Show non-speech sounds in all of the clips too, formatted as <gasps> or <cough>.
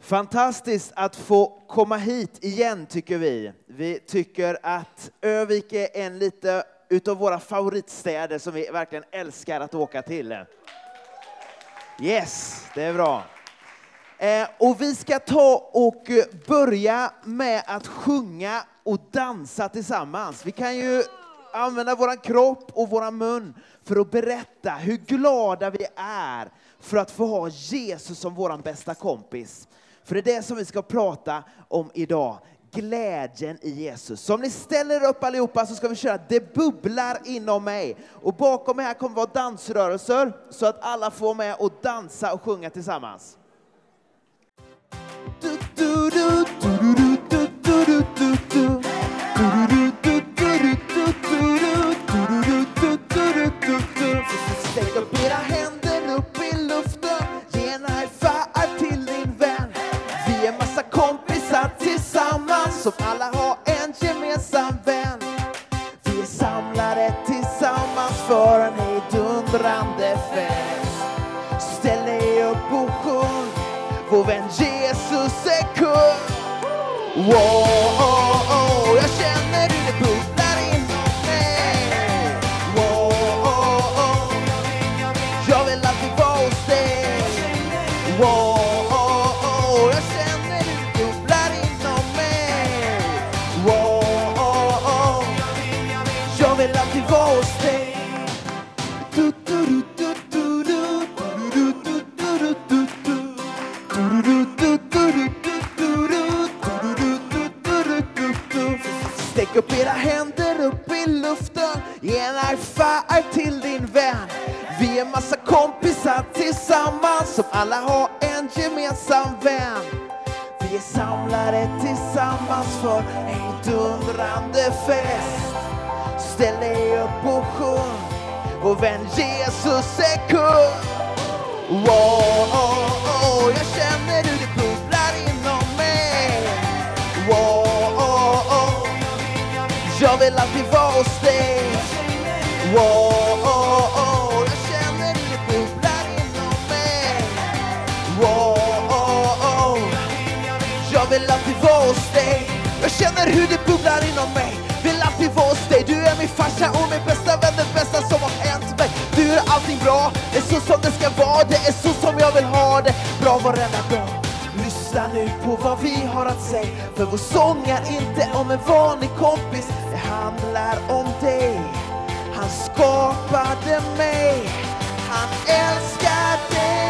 Fantastiskt att få komma hit igen, tycker vi. Vi tycker att Övik är en lite utav våra favoritstäder som vi verkligen älskar att åka till. Yes, det är bra. Eh, och vi ska ta och börja med att sjunga och dansa tillsammans. Vi kan ju använda vår kropp och vår mun för att berätta hur glada vi är för att få ha Jesus som vår bästa kompis. För det är det som vi ska prata om idag. Glädjen i Jesus. Så om ni ställer er upp allihopa så ska vi köra Det bubblar inom mig. Och bakom mig här kommer vara dansrörelser så att alla får med och dansa och sjunga tillsammans. Du, du, du, Som alla har en gemensam vän. Vi är samlade tillsammans för en hejdundrande fest. Ställ dig upp och sjung. Vår vän Jesus är kung. Wow, Som alla har en gemensam vän. Vi är samlade tillsammans för en dundrande fest. Ställ dig upp och sjung. Vår vän Jesus är kung. Wow, oh, oh, jag känner hur det bubblar inom mig. Wow, oh, oh, jag vill alltid vara hos dig. Wow, känner hur det bubblar inom mig. Vill alltid vara hos dig. Du är min farsa och min bästa vän. Det bästa som har hänt mig. Du gör allting bra. Det är så som det ska vara. Det är så som jag vill ha det. Bra varenda dag. Lyssna nu på vad vi har att säga. För vår sång är inte om en vanlig kompis. Det handlar om dig. Han skapade mig. Han älskar dig.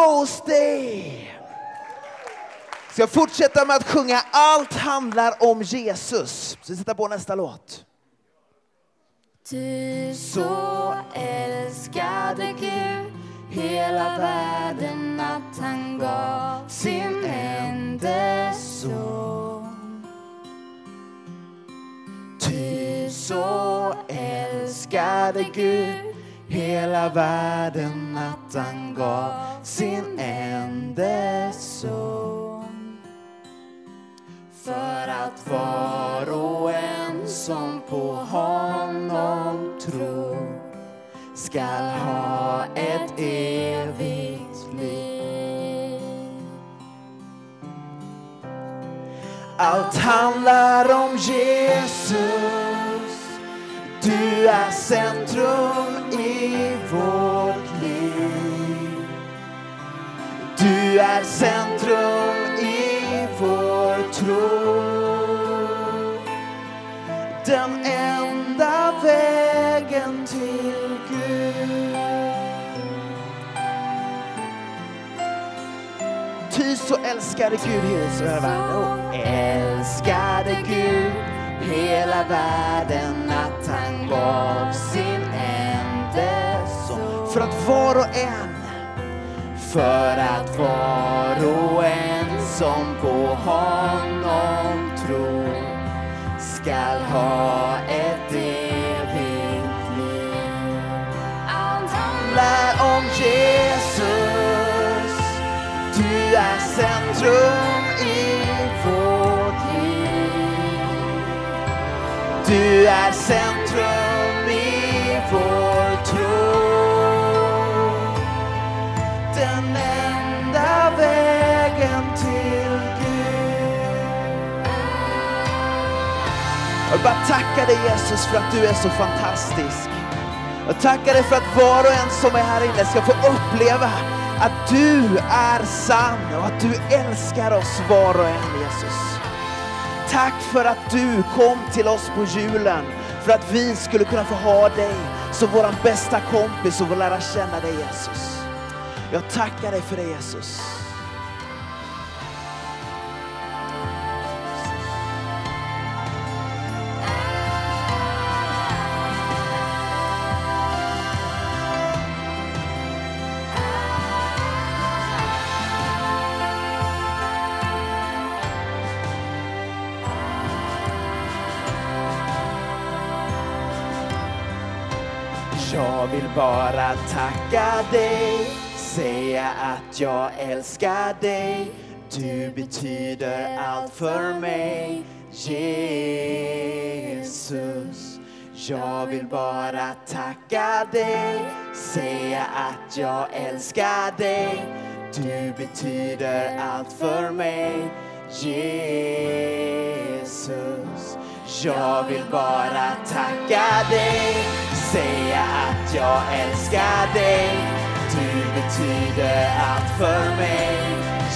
vill alltid Jag hos dig Ska fortsätta med att sjunga Allt handlar om Jesus. Så vi på nästa låt. Du så älskade Gud hela världen att han gav sin enda son. Ty så älskade Gud hela världen att han gav sin enda son. För att var och en som på honom tror skall ha ett evigt liv. Allt handlar om Jesus du är centrum i vårt liv. Du är centrum i vår tro. Den enda vägen till Gud. Ty så älskade Gud hela världen. Och älskade Gud hela världen gav sin enda son. För att var och en, för att var och en som på honom tror skall ha ett evigt liv. Allt handlar handlar om Jesus. Du är centrum i vårt liv. Du är centrum vägen till Gud. Jag vill bara tacka dig Jesus för att du är så fantastisk. Jag tackar dig för att var och en som är här inne ska få uppleva att du är sann och att du älskar oss var och en Jesus. Tack för att du kom till oss på julen för att vi skulle kunna få ha dig som vår bästa kompis och få lära känna dig Jesus. Jag tackar dig för det Jesus. Jag vill bara tacka dig, säga att jag älskar dig. Du betyder allt för mig, Jesus. Jag vill bara tacka dig, säga att jag älskar dig. Du betyder allt för mig, Jesus. Jag vill bara tacka dig, säga att jag älskar dig. Du betyder allt för mig,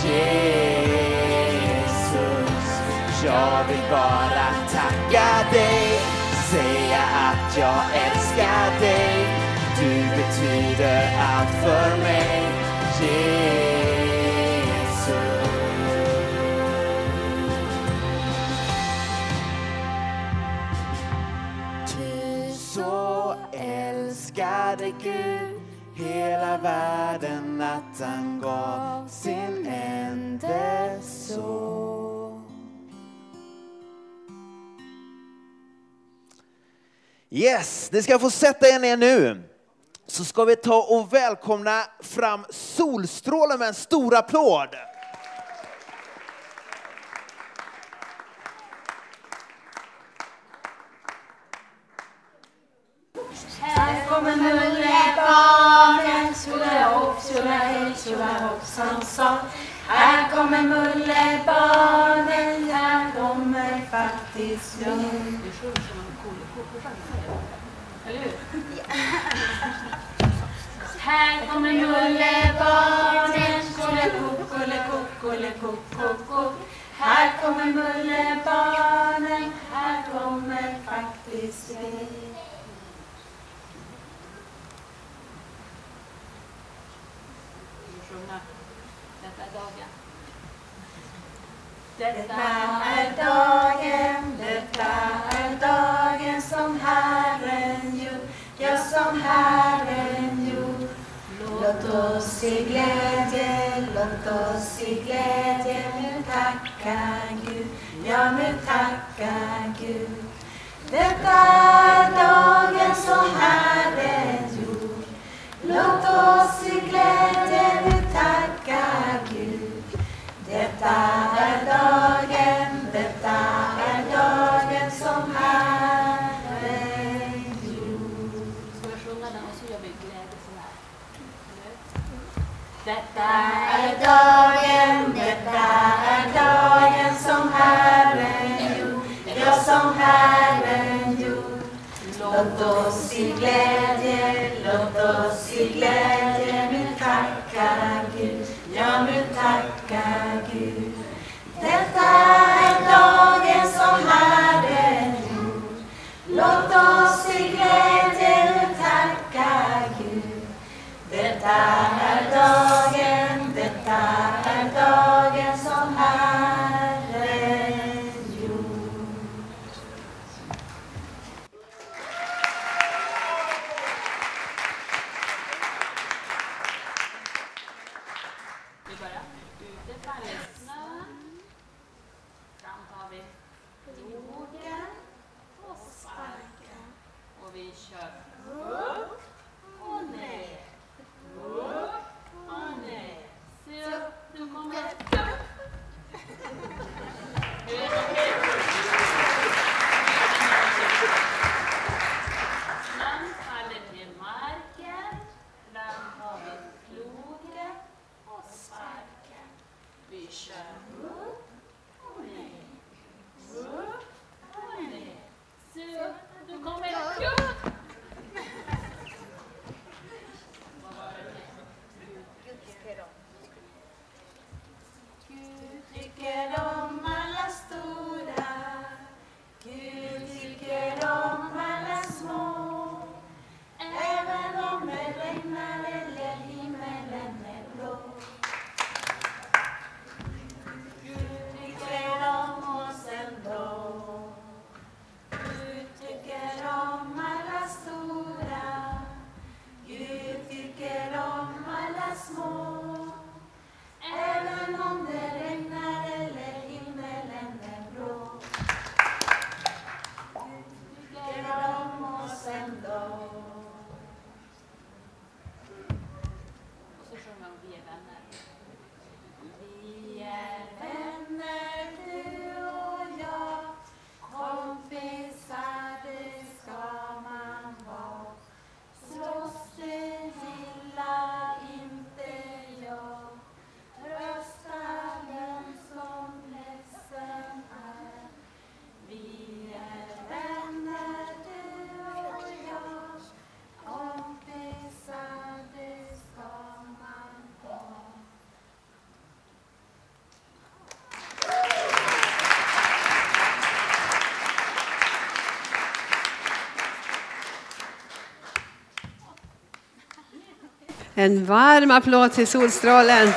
Jesus. Jag vill bara tacka dig, säga att jag älskar dig. Du betyder allt för mig, Jesus. Ty så älskade Gud hela världen att han gav sin enda son. Yes, ni ska få sätta er ner nu. Så ska vi ta och välkomna fram Solstrålen med en stor applåd. Här kommer mullebarnen, tjolahopp, tjolahej, tjolahoppsan Här kommer mullebarnen, här kommer faktiskt vi. Här kommer mullebarnen, tjolakock, kock, kock, kock. Här kommer mullebarnen, här kommer faktiskt vi. Detta är dagen, detta är dagen som Herren gjort, ja som Herren gjort. Låt oss i glädje, låt oss i glädje nu tacka Gud, ja nu tacka Gud. Detta är dagen som Herren gjort, låt oss i glädje nu detta är dagen, detta är dagen som Herren gjort, ja som Herren gjort. Låt oss i glädje, En varm applåd till Solstrålen.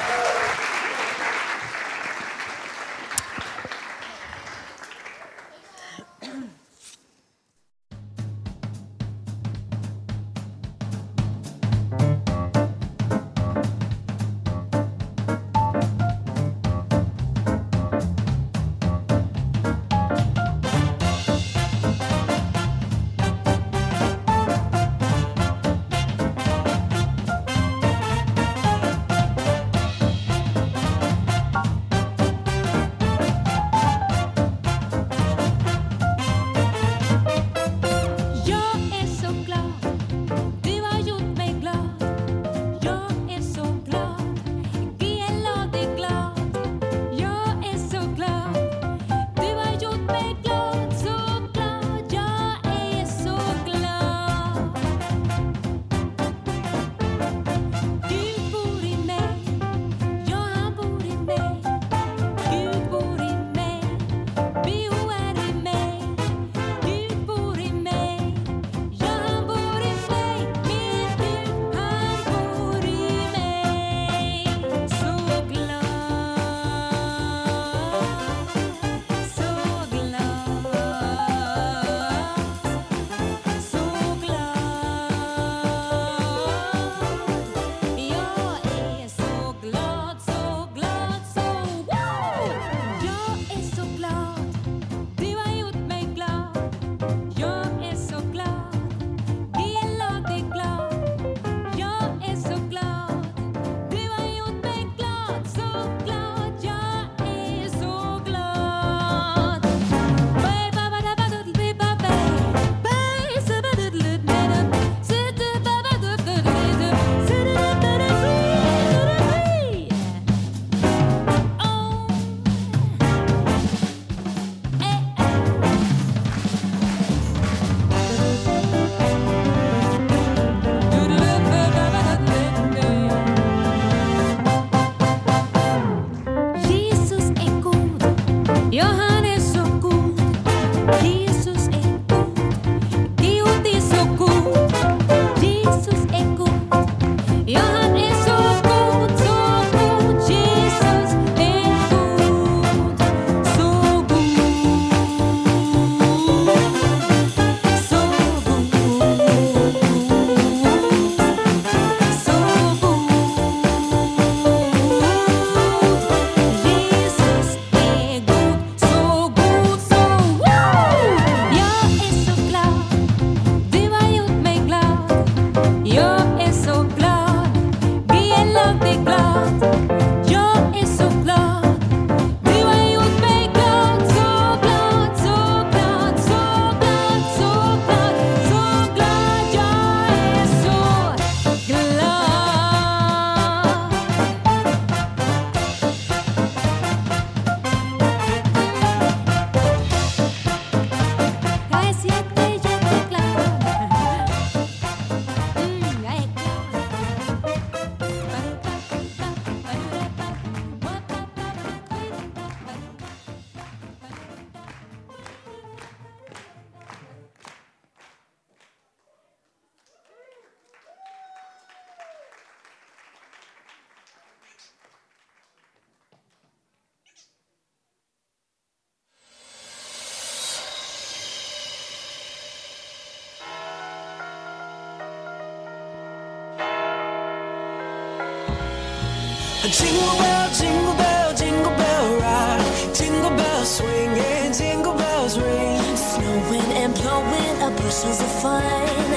Jingle bell, jingle bell, jingle bell rock. Jingle bells swing and jingle bells ring. Snowing and blowing up bushels of fun.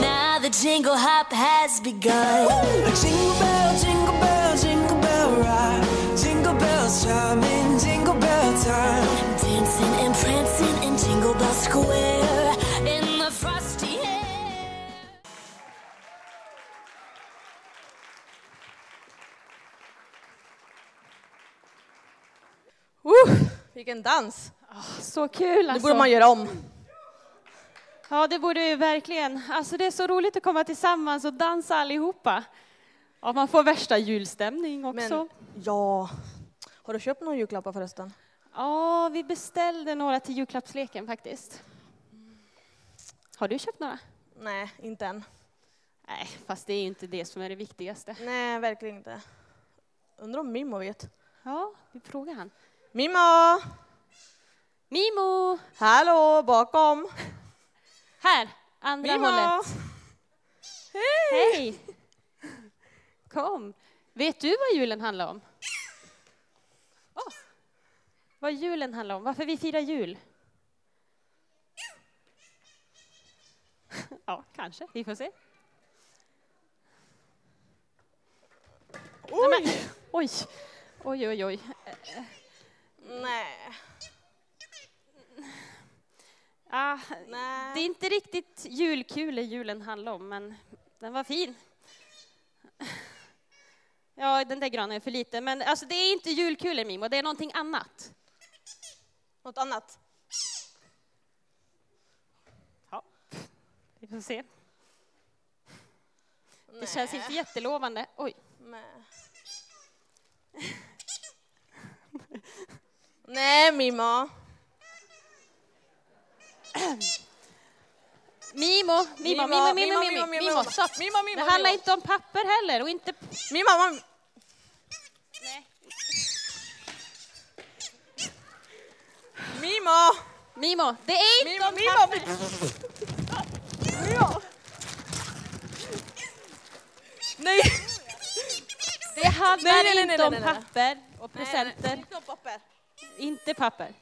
Now the jingle hop has begun. Jingle bell, jingle bell, jingle bell rock. Jingle bells chiming, jingle bell time. Dancing and prancing in Jingle Bell Square. Vilken dans! Så kul Det alltså. borde man göra om. Ja, det borde vi verkligen. Alltså det är så roligt att komma tillsammans och dansa allihopa. Ja, man får värsta julstämning också. Men ja, har du köpt några julklappar förresten? Ja, vi beställde några till julklappsleken faktiskt. Har du köpt några? Nej, inte än. Nej, fast det är ju inte det som är det viktigaste. Nej, verkligen inte. Undrar om Mimmo vet. Ja, vi frågar han. Mimmo! Mimo! Hallå, bakom! Här, andra Mimmo! hållet. Hej! Kom. Vet du vad julen handlar om? Åh, vad julen handlar om, varför vi firar jul? Ja, kanske. Vi får se. Nej, men, oj, oj, oj, oj. Nej. Ah, Nej. det är inte riktigt julkulor julen handlar om, men den var fin. Ja, den där granen är för liten, men alltså det är inte julkulor Mimo, det är någonting annat. Något annat? Ja, vi får se. Nej. Det känns inte jättelovande. Oj, Nej. Nej, Mimmo. Mimo, Mimo, Mimo, Mimo, Mimo, Mimo, Mimo, stopp. Mimo, Mimo, Det handlar Mimo. inte om papper heller och inte... Mimmo, mam- Nej. Mimmo! Mimo, det är inte Mimo, om Mimo! papper. Mimmo! Nej! Det handlar Nej, nej, nej, inte nej, om nej, nej. papper och presenter. Inte om papper. Inte papper.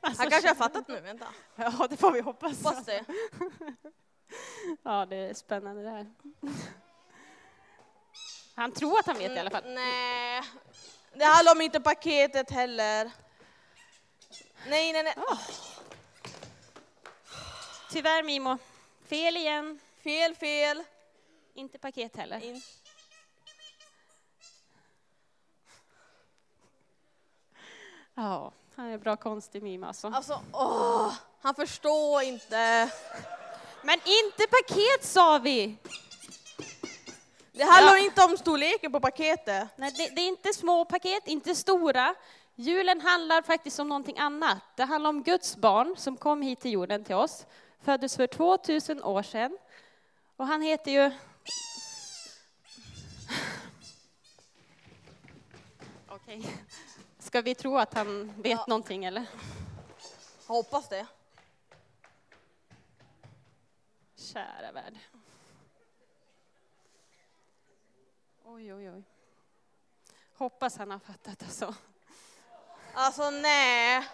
Alltså, Han kanske har fattat nu, vänta. Ja, det får vi hoppas. Hoppas det. <laughs> Ja, det är spännande det här. Han tror att han vet i alla fall. Nej. Det handlar om inte paketet heller. Nej, nej, nej. Åh, Tyvärr Mimo, fel igen. fel, fel. Inte paket heller. In. Ja, han är bra konstig Mimo alltså. Alltså, åh, han förstår inte. Men inte paket sa vi! Det handlar Ja. inte om storleken på paketet. Nej, det, det är inte små paket, inte stora. Julen handlar faktiskt om någonting annat. Det handlar om Guds barn som kom hit till jorden till oss, föddes för 2000 år sedan. Och han heter ju... Okej. Ska vi tro att han vet Ja. någonting eller? Jag hoppas det. Kära värld. Oj, oj, oj. Hoppas han har fattat alltså. Alltså nej.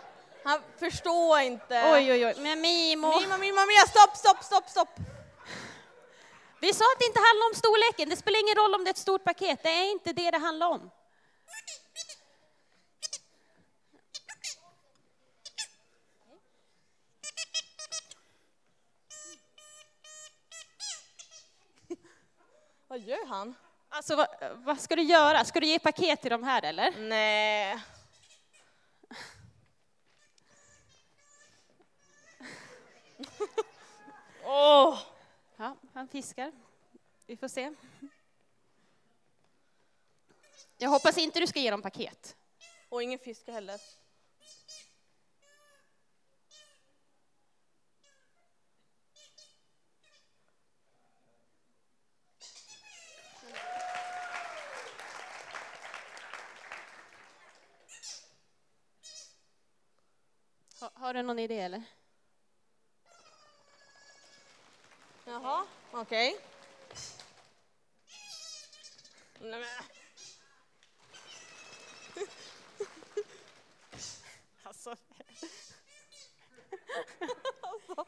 Han förstår inte. Oj, oj, oj. Men Mimo. Mimma, mimma, mimma, stopp, stopp, stopp, stopp. Vi sa att det inte handlar om storleken. Det spelar ingen roll om det är ett stort paket. Det är inte det det handlar om. Vad gör han? Alltså, vad, vad ska du göra? Ska du ge paket till de här eller? Nej. <laughs> Åh! Ja, han fiskar. Vi får se. Jag hoppas inte du ska ge dem paket. Och ingen fisk heller. Ha, har du någon idé eller? Jaha, okej. Okay. <laughs> alltså. Alltså.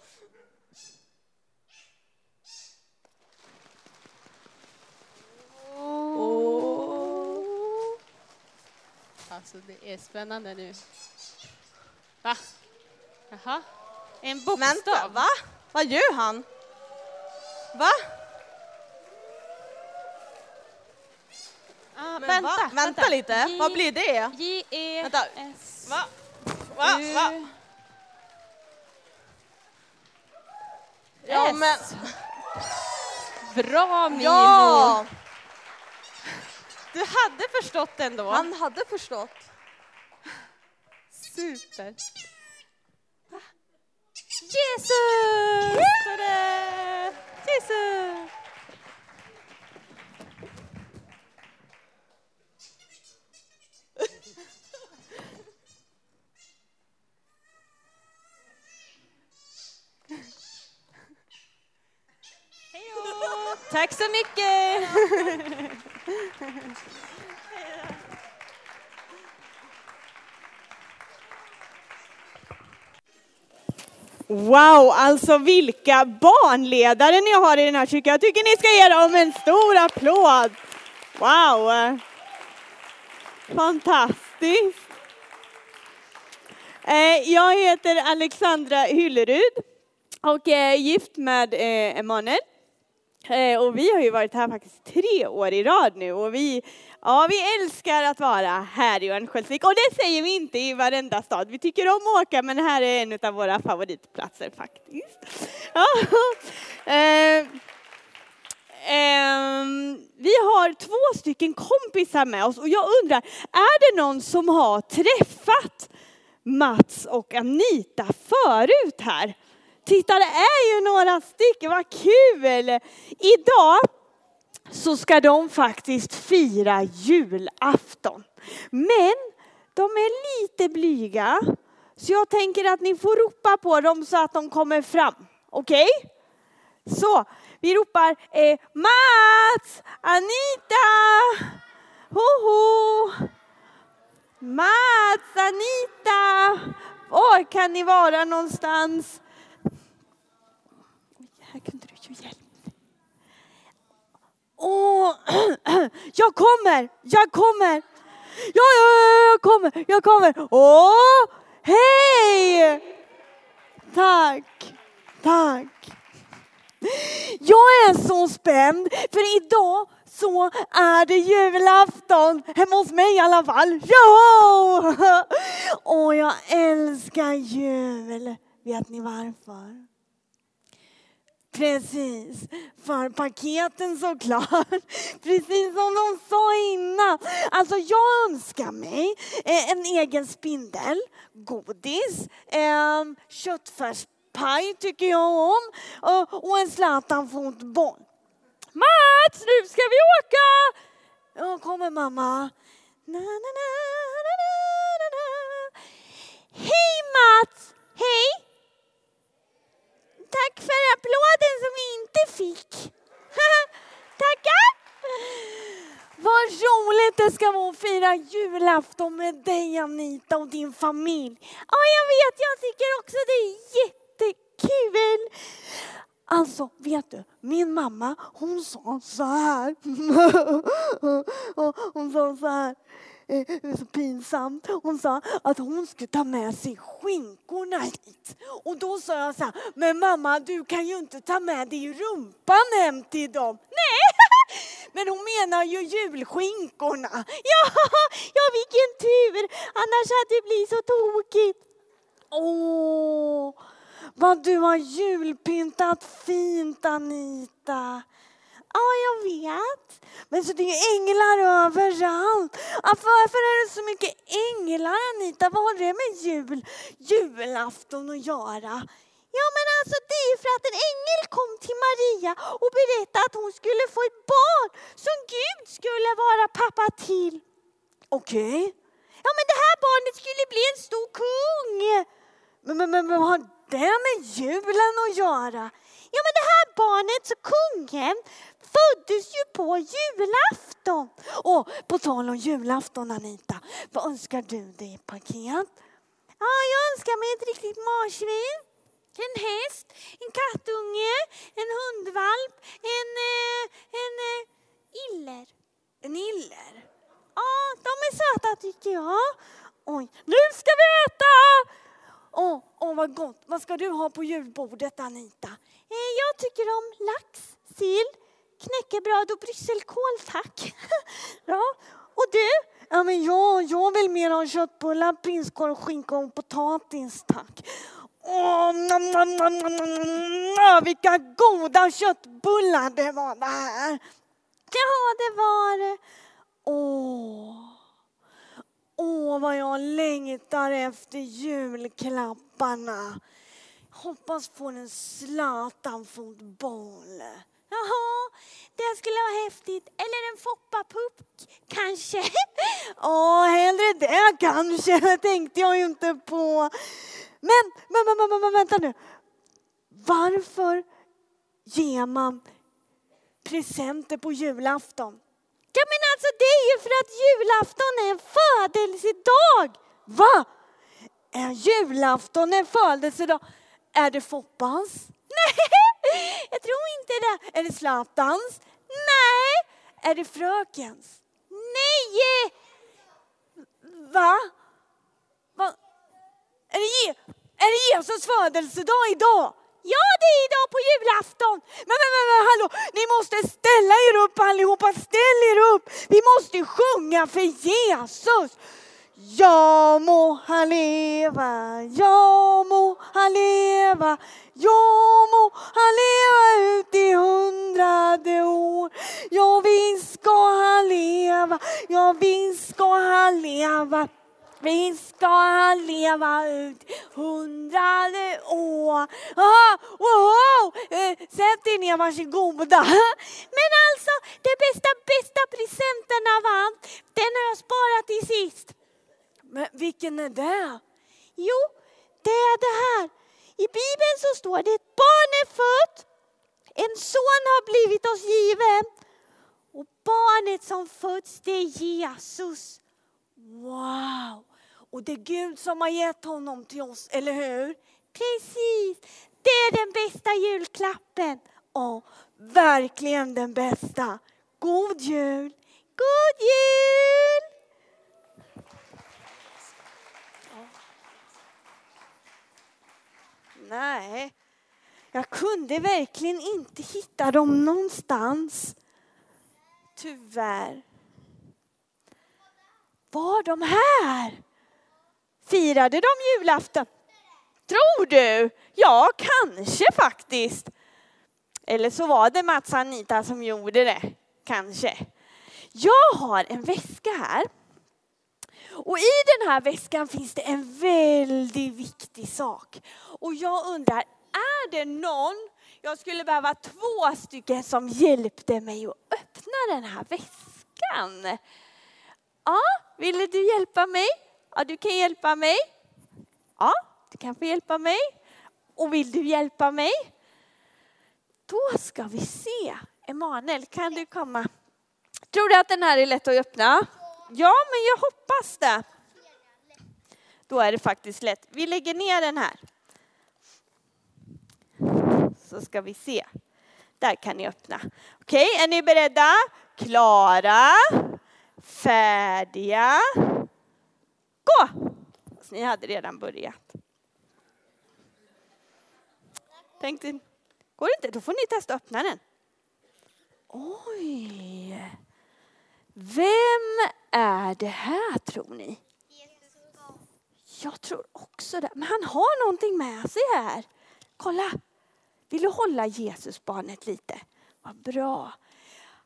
Alltså det är spännande nu. Va? Jaha? En bokstav? Vänta, va? Vad gör han? Va? Ah, vänta, va? Vänta lite, J- vad blir det? J, E, Vänta. S, Va? Va? U, Va? Ja, S. men... Bra Mimo! Ja! Du hade förstått ändå. Han hade förstått. Super. Va? Jesus! Ta-da! Jesus! Hej då! Tack så mycket! Wow, alltså vilka barnledare ni har i den här kyrkan. Jag tycker ni ska ge dem en stor applåd. Wow! Fantastiskt. Eh, jag heter Alexandra Hyllerud och är gift med eh, Emanuel. Eh, och vi har ju varit här faktiskt tre år i rad nu och vi, ja, vi älskar att vara här i Örnsköldsvik. Och det säger vi inte i varenda stad. Vi tycker om att åka men här är en av våra favoritplatser faktiskt. Ja. <laughs> Eh, ehm, vi har två stycken kompisar med oss och jag undrar, är det någon som har träffat Mats och Anita förut här? Titta, det är ju några stycken, vad kul! Idag så ska de faktiskt fira julafton. Men de är lite blyga, så jag tänker att ni får ropa på dem så att de kommer fram. Okej? Så, vi ropar eh, Mats, Anita, hoho. Mats, Anita, var kan ni vara någonstans? Här kunde du ju hjälpa mig. Åh, <clears throat> jag kommer, jag kommer. Ja, ja, ja, jag kommer, jag kommer. Åh, hej! Tack, tack. Jag är så spänd för idag så är det julafton hemma hos mig i alla fall. Jo! Och <laughs> jag älskar jul. Vet ni varför? Precis, för paketen såklart. <laughs> Precis som de sa innan. Alltså jag önskar mig eh, en egen spindel, godis, ehm, köttfärspaj tycker jag om och, en Zlatan-fotboll. Mats, nu ska vi åka! Ja, kommer mamma. Na, na, na, na, na, na. Hej Mats! Hej! Tack för applåden som vi inte fick. <laughs> Tackar! Vad roligt det ska vara att fira julafton med dig Anita och din familj. Ja, jag vet, jag tycker också det är jättekul. Alltså, vet du, min mamma hon sa så här. <laughs> Hon sa så här. Det är så pinsamt. Hon sa att hon skulle ta med sig skinkorna hit. Och då sa jag så här, men mamma du kan ju inte ta med dig rumpan hem till dem. Nej, <laughs> men hon menar ju julskinkorna. <laughs> Ja, ja vilken tur, annars hade det blivit så tokigt. Åh, vad du har julpyntat fint Anita. Ja, jag vet. Men så det är ju änglar överallt. Ja, varför är det så mycket änglar Anita? Vad har det med jul, julafton att göra? Ja, men alltså det är för att en ängel kom till Maria och berättade att hon skulle få ett barn som Gud skulle vara pappa till. Okej. Ja, men det här barnet skulle bli en stor kung. Men, men, men vad har det med julen att göra? Ja, men det här barnet, så kungen, föddes ju på julafton. Och på tal om julafton, Anita, vad önskar du dig i paket? Ja, jag önskar mig ett riktigt marsvin, en häst, en kattunge, en hundvalp, en, eh, en eh, iller. En iller? Ja, de är söta tycker jag. Oj, nu ska vi äta! Åh, åh vad gott. Vad ska du ha på julbordet Anita? Eh, jag tycker om lax, sill, knäckebröd och brysselkål tack. <laughs> ja, och du? Ja, men jag, jag vill mer ha köttbullar, prinskorv, skinka och potatis tack. Åh, nam, nam, nam, vilka goda köttbullar det var det här. Ja, det var det. Åh. Åh, vad jag längtar efter julklapparna. hoppas få en Zlatan-fotboll. Jaha, det skulle vara häftigt. Eller en foppapuck kanske. <laughs> Åh, hellre det kanske, det tänkte jag ju inte på. Men, men, men, men, men vänta nu. Varför ger man presenter på julafton? Ja men alltså det är ju för att julafton är en födelsedag. Va? Är julafton en födelsedag? Är det Foppans? <laughs> Nej, <laughs> jag tror inte det. Är det Zlatans? Nej. Är det frökens? Nej! Va? Va? Är det, är det Jesus födelsedag idag? Ja, det är idag på julafton. Men, men, men, men hallå, ni måste ställa er upp allihopa, ställ er upp. Vi måste sjunga för Jesus. Ja må han leva, ja må han leva, ja må han leva ut i hundrade år. Ja visst ska han leva, ja visst ska han leva. Visst ska han leva ut hundrade år. Aha, wow, eh, sätt er ner, varsågoda. <laughs> Men alltså, den bästa, bästa presenten av allt, den har jag sparat till sist. Men vilken är det? Jo, det är det här. I Bibeln så står det ett barn är fött, en son har blivit oss given och barnet som föds det är Jesus. Wow! Och det är Gud som har gett honom till oss, eller hur? Precis! Det är den bästa julklappen. Ja, verkligen den bästa. God jul! God jul! Nej, jag kunde verkligen inte hitta dem någonstans. Tyvärr. Var de här? Firade de julafton? Tror du? Ja, kanske faktiskt. Eller så var det Mats och Anita som gjorde det. Kanske. Jag har en väska här. Och i den här väskan finns det en väldigt viktig sak. Och jag undrar, är det någon, jag skulle behöva två stycken som hjälpte mig att öppna den här väskan. Ja, ville du hjälpa mig? Ja, du kan hjälpa mig. Ja, du kan få hjälpa mig. Och vill du hjälpa mig? Då ska vi se. Emanuel, kan du komma? Tror du att den här är lätt att öppna? Ja, men jag hoppas det. Då är det faktiskt lätt. Vi lägger ner den här. Så ska vi se. Där kan ni öppna. Okej, är ni beredda? Klara, färdiga, gå! Så ni hade redan börjat. Tänkte, går det inte? Då får ni testa att öppna den. Oj! Vem är det här tror ni? Jag tror också det. Men han har någonting med sig här. Kolla! Vill du hålla Jesusbarnet lite? Vad bra.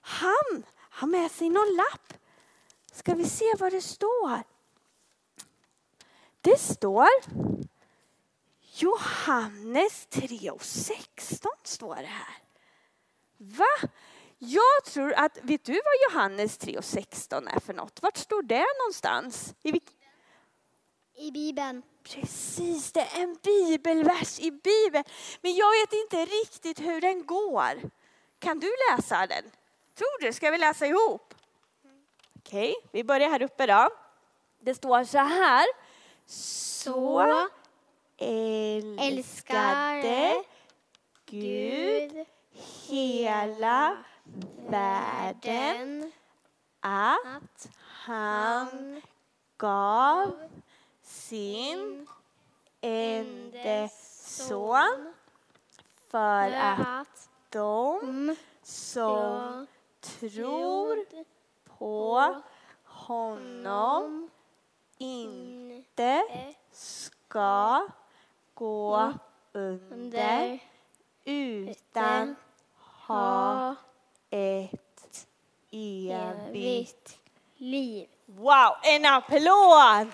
Han har med sig någon lapp. Ska vi se vad det står? Det står Johannes 3 och 16 står det här. Va? Jag tror att, vet du vad Johannes 3 och 16 är för något? Vart står det någonstans? I, vilk- I Bibeln. Precis, det är en bibelvers i Bibeln. Men jag vet inte riktigt hur den går. Kan du läsa den? Tror du? Ska vi läsa ihop? Okej, vi börjar här uppe då. Det står så här. Så Älskade Gud hela världen att han gav sin ende son för att att de som tror på honom inte ska gå under utan ha ett evigt liv. Wow, en applåd!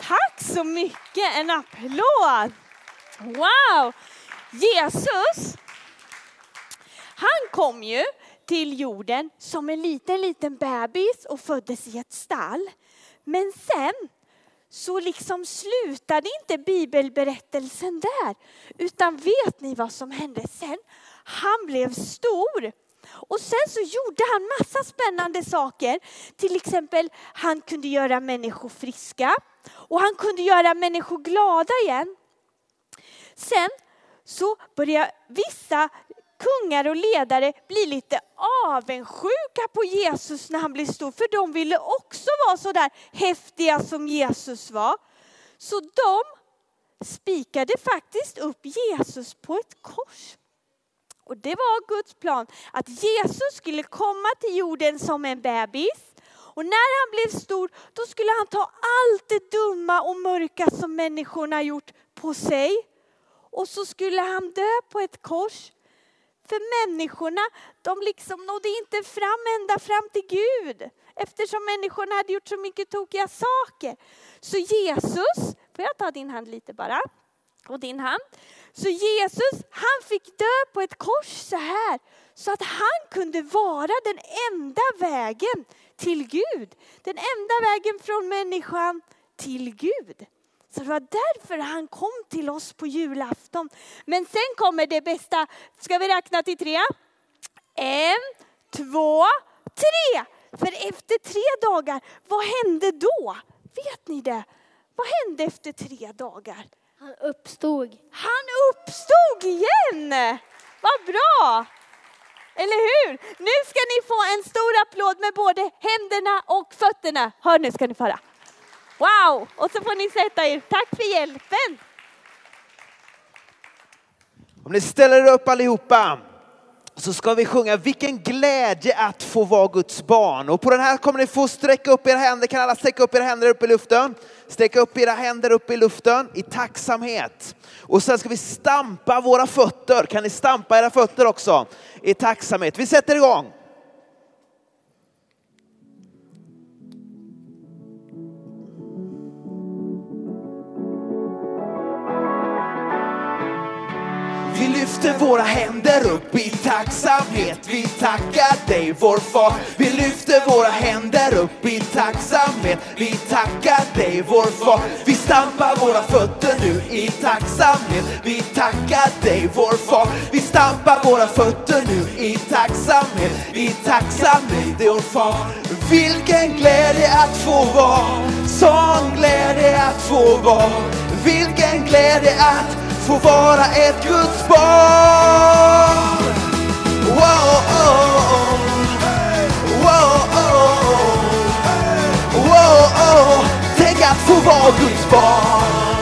Tack så mycket, en applåd! Wow! Jesus, han kom ju till jorden som en liten, liten bebis och föddes i ett stall. Men sen så liksom slutade inte bibelberättelsen där. Utan vet ni vad som hände sen? Han blev stor. Och sen så gjorde han massa spännande saker. Till exempel, han kunde göra människor friska. Och han kunde göra människor glada igen. Sen så började vissa kungar och ledare bli lite avundsjuka på Jesus när han blev stor. För de ville också vara så där häftiga som Jesus var. Så de spikade faktiskt upp Jesus på ett kors. Och det var Guds plan att Jesus skulle komma till jorden som en bebis. Och när han blev stor, då skulle han ta allt det dumma och mörka som människorna gjort på sig. Och så skulle han dö på ett kors. För människorna, de liksom nådde inte fram ända fram till Gud. Eftersom människorna hade gjort så mycket tokiga saker. Så Jesus, får jag ta din hand lite bara? Och din hand. Så Jesus, han fick dö på ett kors så här. Så att han kunde vara den enda vägen till Gud. Den enda vägen från människan till Gud. Så det var därför han kom till oss på julafton. Men sen kommer det bästa. Ska vi räkna till tre? En, två, tre! För efter tre dagar, vad hände då? Vet ni det? Vad hände efter tre dagar? Han uppstod. Han uppstod igen! Vad bra! Eller hur? Nu ska ni få en stor applåd med både händerna och fötterna. Hör nu ska ni få höra. Wow! Och så får ni sätta er. Tack för hjälpen. Om ni ställer er upp allihopa så ska vi sjunga Vilken glädje att få vara Guds barn. Och på den här kommer ni få sträcka upp era händer. Kan alla sträcka upp era händer upp i luften? Sträcka upp era händer upp i luften i tacksamhet. Och sen ska vi stampa våra fötter. Kan ni stampa era fötter också? I tacksamhet. Vi sätter igång. Våra händer upp i tacksamhet. Vi tackar dig vår far. Vi lyfter våra händer upp i tacksamhet. Vi tackar dig vår far. Vi stampar våra fötter nu i tacksamhet. Vi tackar dig vår far. Vi stampar våra fötter nu i tacksamhet. Vi tacksam dig vår far. Vilken glädje att få vara. Sån glädje att få vara. Vilken glädje att få vara ett Guds barn. Wow, oh, oh. oh. Wow, oh. oh, oh. Wow, oh. Tänk att få vara Guds barn.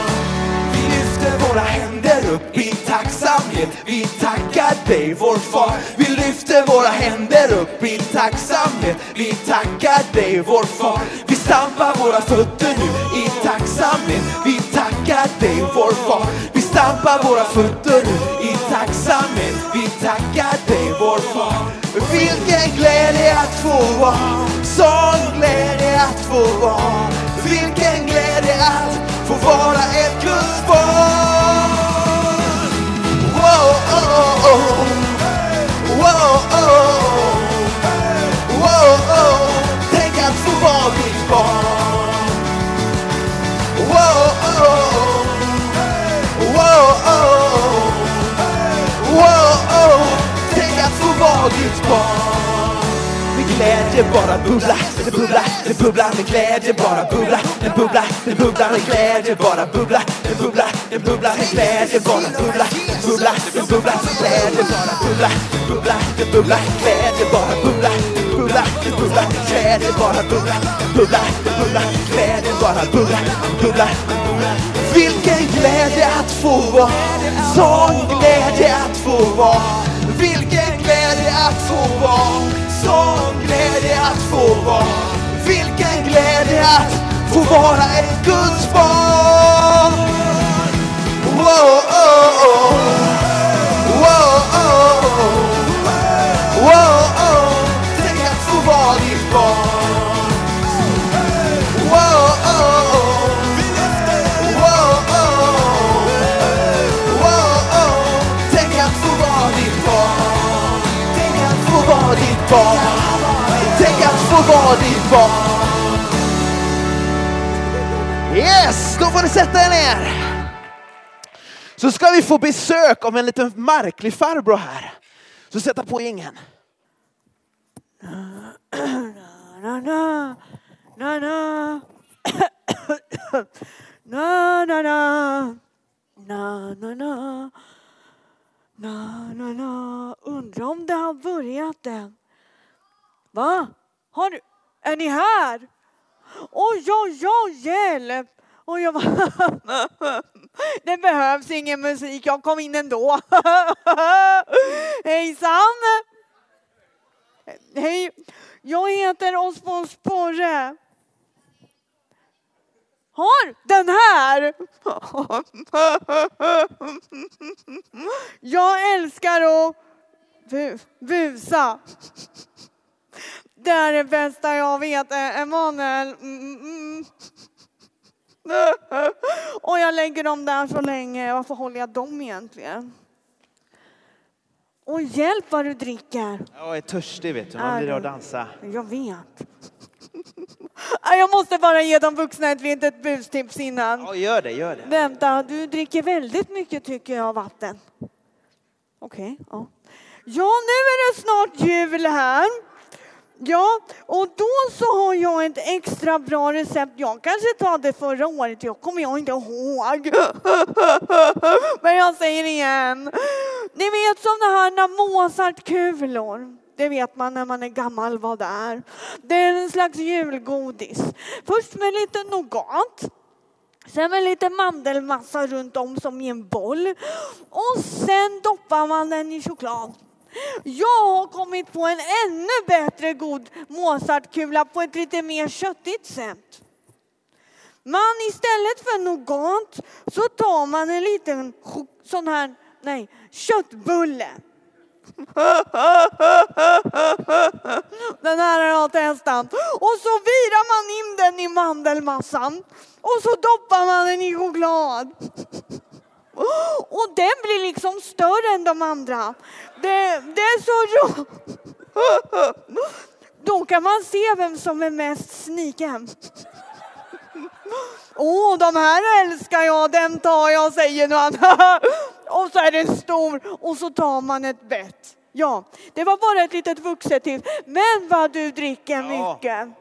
Vi lyfter våra händer upp i tacksamhet. Vi tackar dig vår far. Vi lyfter våra händer upp i tacksamhet. Vi tackar dig vår far. Vi stampar våra fötter nu i tacksamhet. Vi tackar dig vår far. Vi stampar våra fötter nu i tacksamhet. Vi tackar dig vår far. Vilken glädje att få vara. Sån glädje att få vara. Vilken glädje att få vara ett Guds barn. Wow, oh, oh, oh. Wow, oh, oh. Att Guds barn. Med glädje bara bubbla, det bubbla, det bubbla, med glädje bara bubbla, det bubbla, det bubbla, med glädje bara bubbla, det bubbla, det bubbla, med glädje bara bubbla, det bubbla, det bubbla, med glädje bara bubbla, det bubbla, det bubbla med glädje bara bubbla, det bubbla, det bubbla glädje bara bubbla, det bubbla, det bubbla glädje bara bubbla, bubbla, vilken glädje att få vara, sån glädje att få vara, vilken glädje att få vara, sån glädje att få vara, vilken glädje att få vara ett Guds barn. Wow, oh, oh. oh. barn. Tänk att få vara ditt barn. Yes, då får ni sätta er ner. Så ska vi få besök av en liten märklig farbror här. Så sätta på ingen. Na, na, na, na. Na, na, na. Na, na, na. Na, na, na. Undrar om det har börjat än. Va? Har. Är ni här? Oj, oj, oj, hjälp! Och jag bara, <laughs> det behövs ingen musik, jag kom in ändå. <laughs> Hejsan! Hej, jag heter Osborn Sporre. Har den här! <laughs> Jag älskar att bu- busa. Det är det bästa jag vet, eh, Emanuel. Mm, mm. <laughs> Och jag lägger dem där så länge. Varför håller jag dem egentligen? Och hjälp vad du dricker. Jag är törstig vet du, man blir av att dansa. Jag vet. <laughs> Jag måste bara ge de vuxna ett litet bustips innan. Ja, gör det, gör det. Vänta, du dricker väldigt mycket tycker jag vatten. Okej, ja. Ja, nu är det snart jul här. Ja, och då så har jag ett extra bra recept. Jag kanske tar det förra året, jag kommer jag inte ihåg. <laughs> Men jag säger igen. Ni vet sådana här Mozartkulor. Det vet man när man är gammal vad det är. Det är en slags julgodis. Först med lite nougat. Sen med lite mandelmassa runt om som i en boll. Och sen doppar man den i choklad. Jag har kommit på en ännu bättre god Mozartkula på ett lite mer köttigt sätt. Man istället för nougat så tar man en liten sån här, nej, köttbulle. Den här har jag testat. Och så virar man in den i mandelmassan och så doppar man den i choklad. <gasps> Och den blir liksom större än de andra. Det, det är så roligt. <laughs> Då kan man se vem som är mest sniken. <laughs> Åh, oh, de här älskar jag, den tar jag, säger någon. <laughs> och så är den stor och så tar man ett bett. Ja, det var bara ett litet vuxetips. Men vad du dricker Ja. mycket.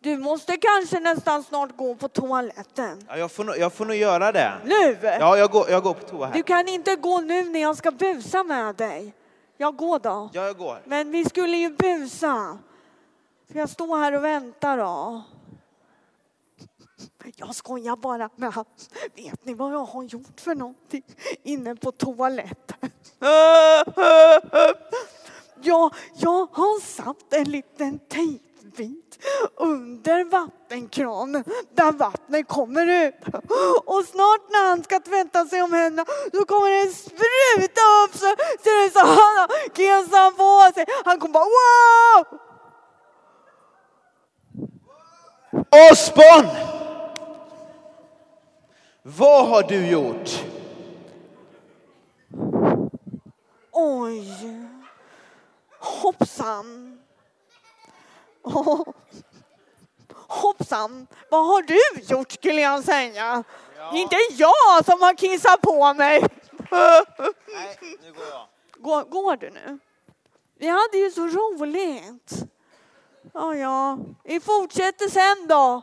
Du måste kanske nästan snart gå på toaletten. Ja, jag, får nog, jag får nog göra det. Nu! Ja, jag går, jag går på toa här. Du kan inte gå nu när jag ska busa med dig. Jag går då. Ja, jag går. Men vi skulle ju busa. Ska jag stå här och vänta då? Jag skojar bara med han. Vet ni vad jag har gjort för någonting inne på toaletten? <laughs> Ja, jag har satt en liten tejpbit under vattenkranen där vattnet kommer ut. Och snart när han ska tvätta sig om händerna då kommer det spruta upp så ser det ut som han har kesan på sig. Han kommer bara wow! Osborn! Vad har du gjort? Oj! Hoppsan! Hoppsan! Vad har du gjort skulle jag säga? Inte jag som har kissat på mig! Nej, nu går jag. Går, går du nu? Vi hade ju så roligt. Ja, ja. Vi fortsätter sen då.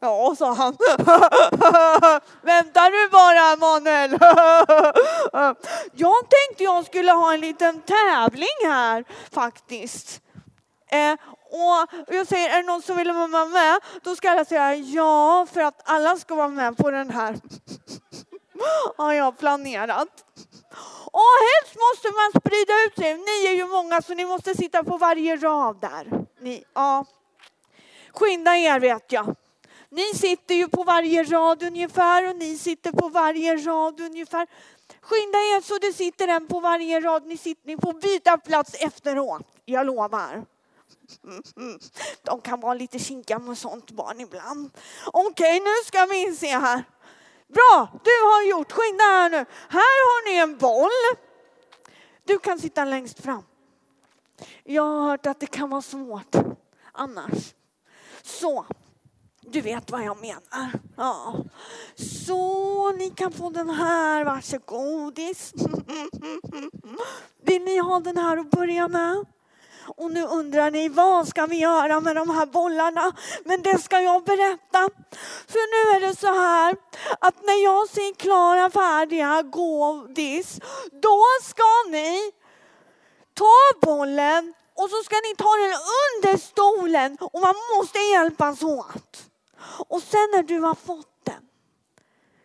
Ja, sa han. <laughs> Väntar du bara, Manuel. <laughs> jag tänkte jag skulle ha en liten tävling här faktiskt. Eh, och jag säger, är det någon som vill vara med? Då ska alla säga ja, för att alla ska vara med på den här. <laughs> har jag planerat. Och helst måste man sprida ut sig. Ni är ju många så ni måste sitta på varje rad där. Ni, ja. Skynda er vet jag. Ni sitter ju på varje rad ungefär och ni sitter på varje rad ungefär. Skynda er så det sitter en på varje rad. Ni, sitter, ni får byta plats efteråt. Jag lovar. <laughs> De kan vara lite kinkiga med sånt barn ibland. Okej, nu ska vi se här. Bra, du har gjort. Skynda här nu. Här har ni en boll. Du kan sitta längst fram. Jag har hört att det kan vara svårt annars. Så, du vet vad jag menar. Ja. Så ni kan få den här, varsågodis. <laughs> Vill ni ha den här att börja med? Och nu undrar ni, vad ska vi göra med de här bollarna? Men det ska jag berätta. För nu är det så här att när jag ser klara, färdiga godis, då ska ni ta bollen och så ska ni ta den under stolen och man måste hjälpas åt. Och sen när du har fått den,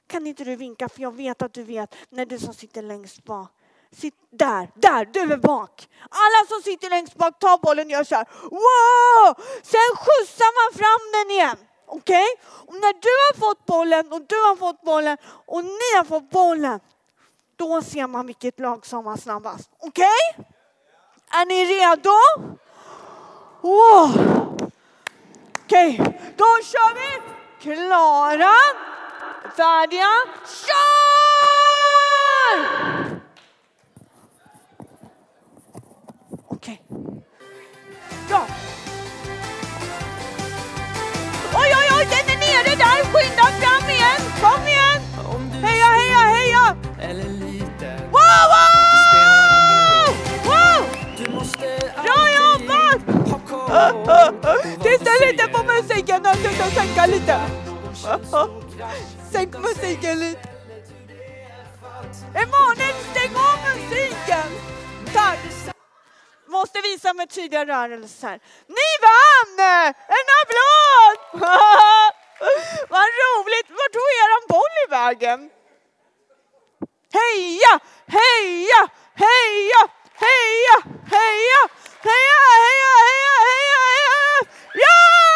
kan inte du vinka för jag vet att du vet när du som sitter längst bak Sitt där, där, du är bak. Alla som sitter längst bak, ta bollen gör så här. Wow! Sen skjutsar man fram den igen. Okej? Och när du har fått bollen och du har fått bollen och ni har fått bollen. Då ser man vilket lag som var snabbast. Okej? Är ni redo? Wow! Okej, då kör vi! Klara, färdiga, kör! Ja. Oj, oj, oj, den är nere där! Skynda fram igen! Kom igen! Heja, heja, heja! Wow, wow! Wow! Du Bra jobbat! ha koll Titta lite på musiken titta och sänka lite. Sänk <laughs> musiken lite. Visa med tydliga rörelser. Ni vann! En applåd! <laughs> Vad roligt! Vart tog eran boll i vägen? Heja, heja, heja, heja, heja, heja, heja, heja, heja, heja! Ja!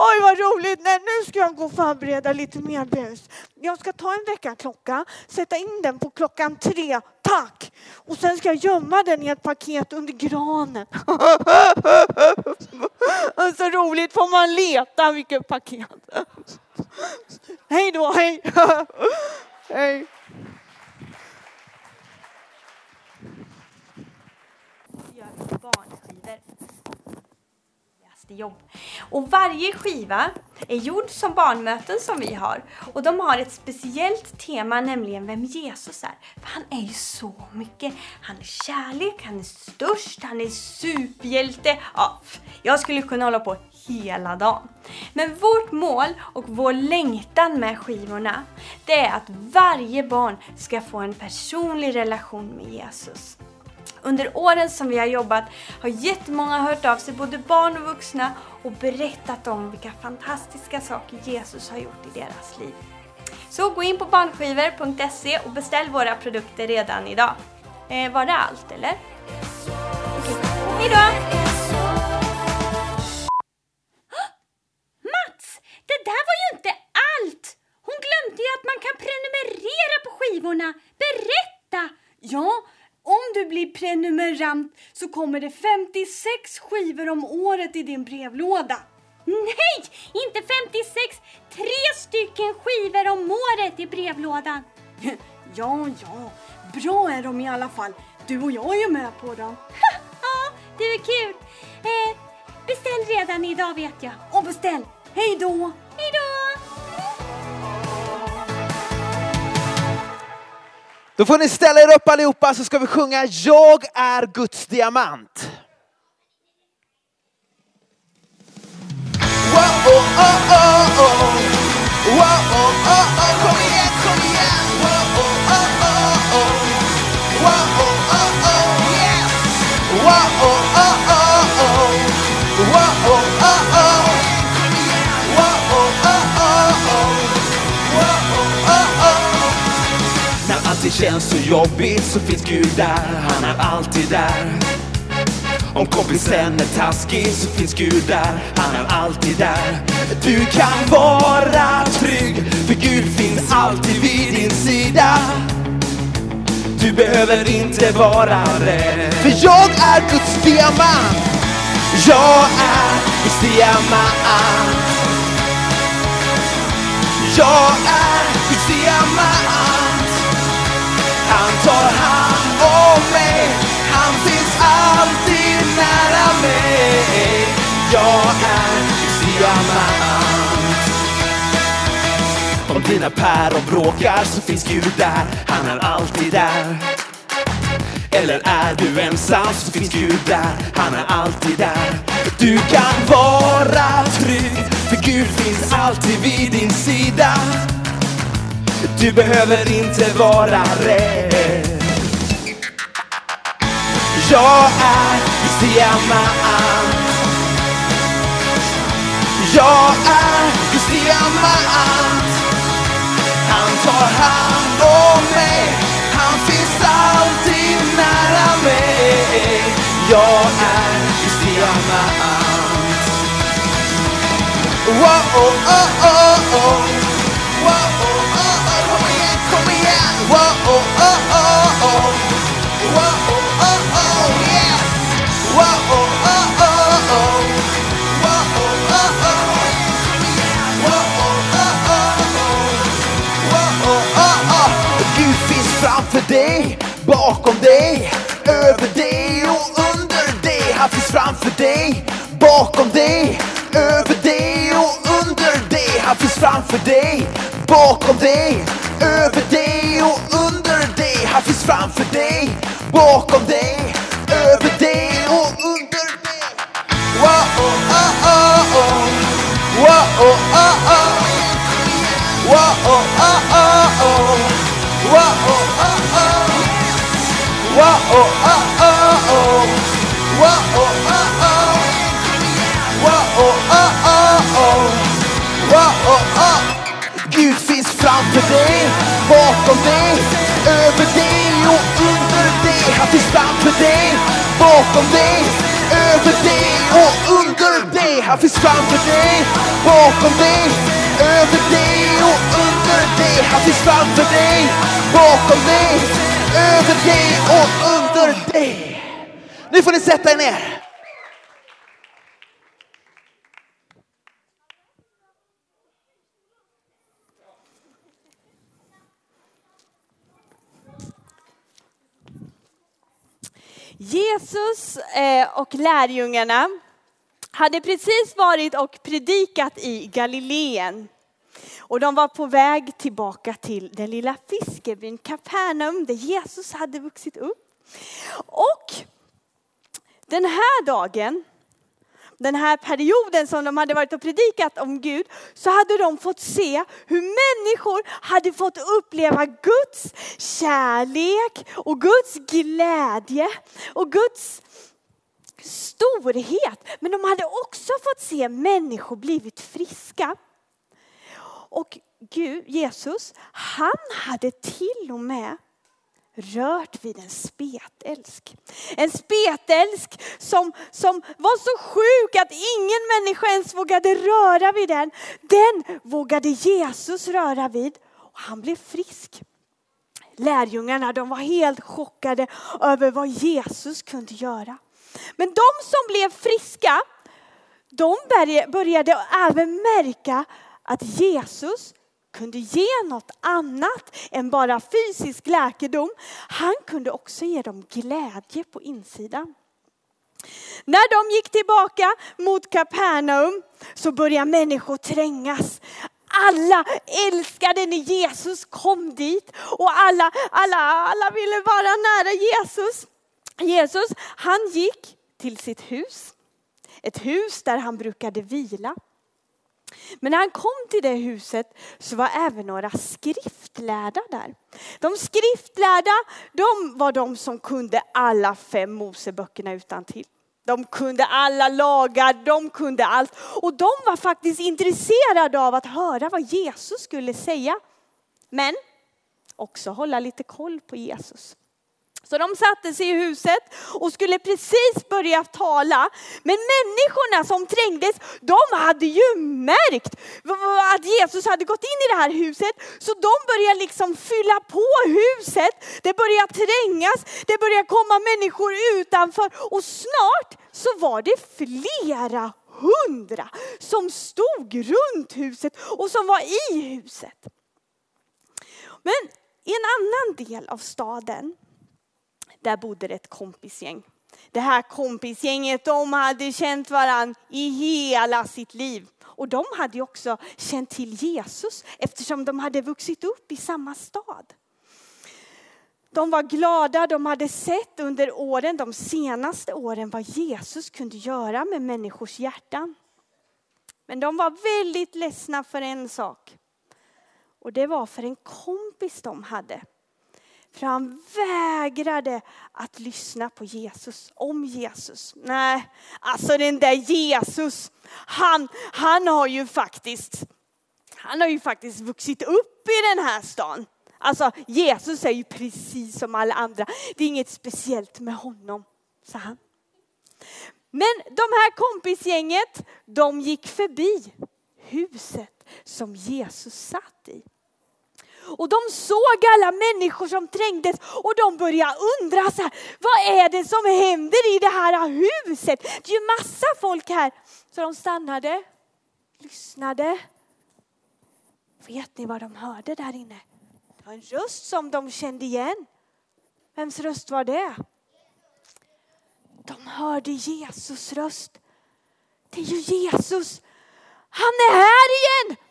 Oj, vad roligt! Nej, nu ska jag gå och förbereda lite mer bus. Jag ska ta en väckarklocka, sätta in den på klockan tre, tack! Och sen ska jag gömma den i ett paket under granen. <laughs> Så roligt, får man leta vilket paket. <laughs> Hej då, hej! <laughs> Hej! barn jobb. Och varje skiva är gjord som barnmöten som vi har. Och de har ett speciellt tema, nämligen vem Jesus är. För han är ju så mycket. Han är kärlek, han är störst, han är superhjälte. Ja, jag skulle kunna hålla på hela dagen. Men vårt mål och vår längtan med skivorna, det är att varje barn ska få en personlig relation med Jesus. Under åren som vi har jobbat har jättemånga hört av sig, både barn och vuxna, och berättat om vilka fantastiska saker Jesus har gjort i deras liv. Så gå in på barnskivor.se och beställ våra produkter redan idag. Eh, var det allt eller? Okay. Hej då! Mats! Det där var ju inte allt! Hon glömde ju att man kan prenumerera på skivorna. Berätta! Ja, om du blir prenumerant så kommer det 56 skivor om året i din brevlåda. Nej, inte 56! Tre stycken skivor om året i brevlådan. <laughs> Ja, ja, bra är de i alla fall. Du och jag är ju med på dem. ja, det är kul. Eh, beställ redan idag vet jag. Och beställ. Hej då! Hej då! Då får ni ställa er upp allihopa så ska vi sjunga Jag är Guds diamant. Wow, oh, oh, oh, oh. Wow, oh, oh, oh. Kom igen, kom igen. Det känns så jobbigt så finns Gud där, han är alltid där. Om kompisen är taskig så finns Gud där, han är alltid där. Du kan vara trygg, för Gud finns alltid vid din sida. Du behöver inte vara rädd, för jag är Guds diamant. Jag är Guds diamant. Jag är Guds diamant. Nära mig. Jag är diamant Om dina päron bråkar så finns Gud där, han är alltid där eller är du ensam så finns Gud där, han är alltid där. Du kan vara trygg, för Gud finns alltid vid din sida. Du behöver inte vara rädd. Jag är Guds diamant. Jag är Guds diamant. Han tar hand om mig. Han finns alltid nära mig. Jag är Guds diamant. Wow, oh, oh, oh, oh. Bakom dig, över dig och under dig. Han finns framför dig, bakom dig, över dig och under dig. Han finns framför dig, bakom dig, över dig och under dig. Han finns framför dig, bakom dig, Gud finns framför dig, bakom dig, över dig och under dig. Han finns framför dig, bakom dig, över dig och under dig. Han finns framför dig, bakom dig, över dig och under dig. Han finns framför dig, bakom dig, över dig och under dig. Nu får ni sätta er ner. Jesus eh, och lärjungarna hade precis varit och predikat i Galileen. Och de var på väg tillbaka till den lilla fiskebyn Kapernaum där Jesus hade vuxit upp. Och den här dagen, den här perioden som de hade varit och predikat om Gud, så hade de fått se hur människor hade fått uppleva Guds kärlek och Guds glädje och Guds storhet. Men de hade också fått se människor blivit friska. Och Gud, Jesus, han hade till och med rört vid en spetälsk. En spetälsk som, som var så sjuk att ingen människa ens vågade röra vid den. Den vågade Jesus röra vid och han blev frisk. Lärjungarna de var helt chockade över vad Jesus kunde göra. Men de som blev friska, de började även märka att Jesus kunde ge något annat än bara fysisk läkedom. Han kunde också ge dem glädje på insidan. När de gick tillbaka mot Kapernaum så började människor trängas. Alla älskade när Jesus kom dit och alla, alla, alla ville vara nära Jesus. Jesus, han gick till sitt hus. Ett hus där han brukade vila. Men när han kom till det huset så var även några skriftlärda där. De skriftlärda, de var de som kunde alla fem Moseböckerna utan till. De kunde alla lagar, de kunde allt. Och de var faktiskt intresserade av att höra vad Jesus skulle säga. Men också hålla lite koll på Jesus. Så de satte sig i huset och skulle precis börja tala. Men människorna som trängdes, de hade ju märkt att Jesus hade gått in i det här huset. Så de började liksom fylla på huset. Det började trängas, det började komma människor utanför. Och snart så var det flera hundra som stod runt huset och som var i huset. Men i en annan del av staden där bodde det ett kompisgäng. Det här kompisgänget de hade känt varandra i hela sitt liv. Och de hade ju också känt till Jesus eftersom de hade vuxit upp i samma stad. De var glada, de hade sett under åren, de senaste åren vad Jesus kunde göra med människors hjärtan. Men de var väldigt ledsna för en sak. Och det var för en kompis de hade. För han vägrade att lyssna på Jesus, om Jesus. Nej, alltså den där Jesus, han, han har ju faktiskt, han har ju faktiskt vuxit upp i den här stan. Alltså Jesus är ju precis som alla andra. Det är inget speciellt med honom, sa han. Men de här kompisgänget, de gick förbi huset som Jesus satt i. Och de såg alla människor som trängdes och de började undra så här, vad är det som händer i det här huset? Det är ju massa folk här. Så de stannade, lyssnade. Vet ni vad de hörde där inne? Det var en röst som de kände igen. Vems röst var det? De hörde Jesus röst. Det är ju Jesus. Han är här igen!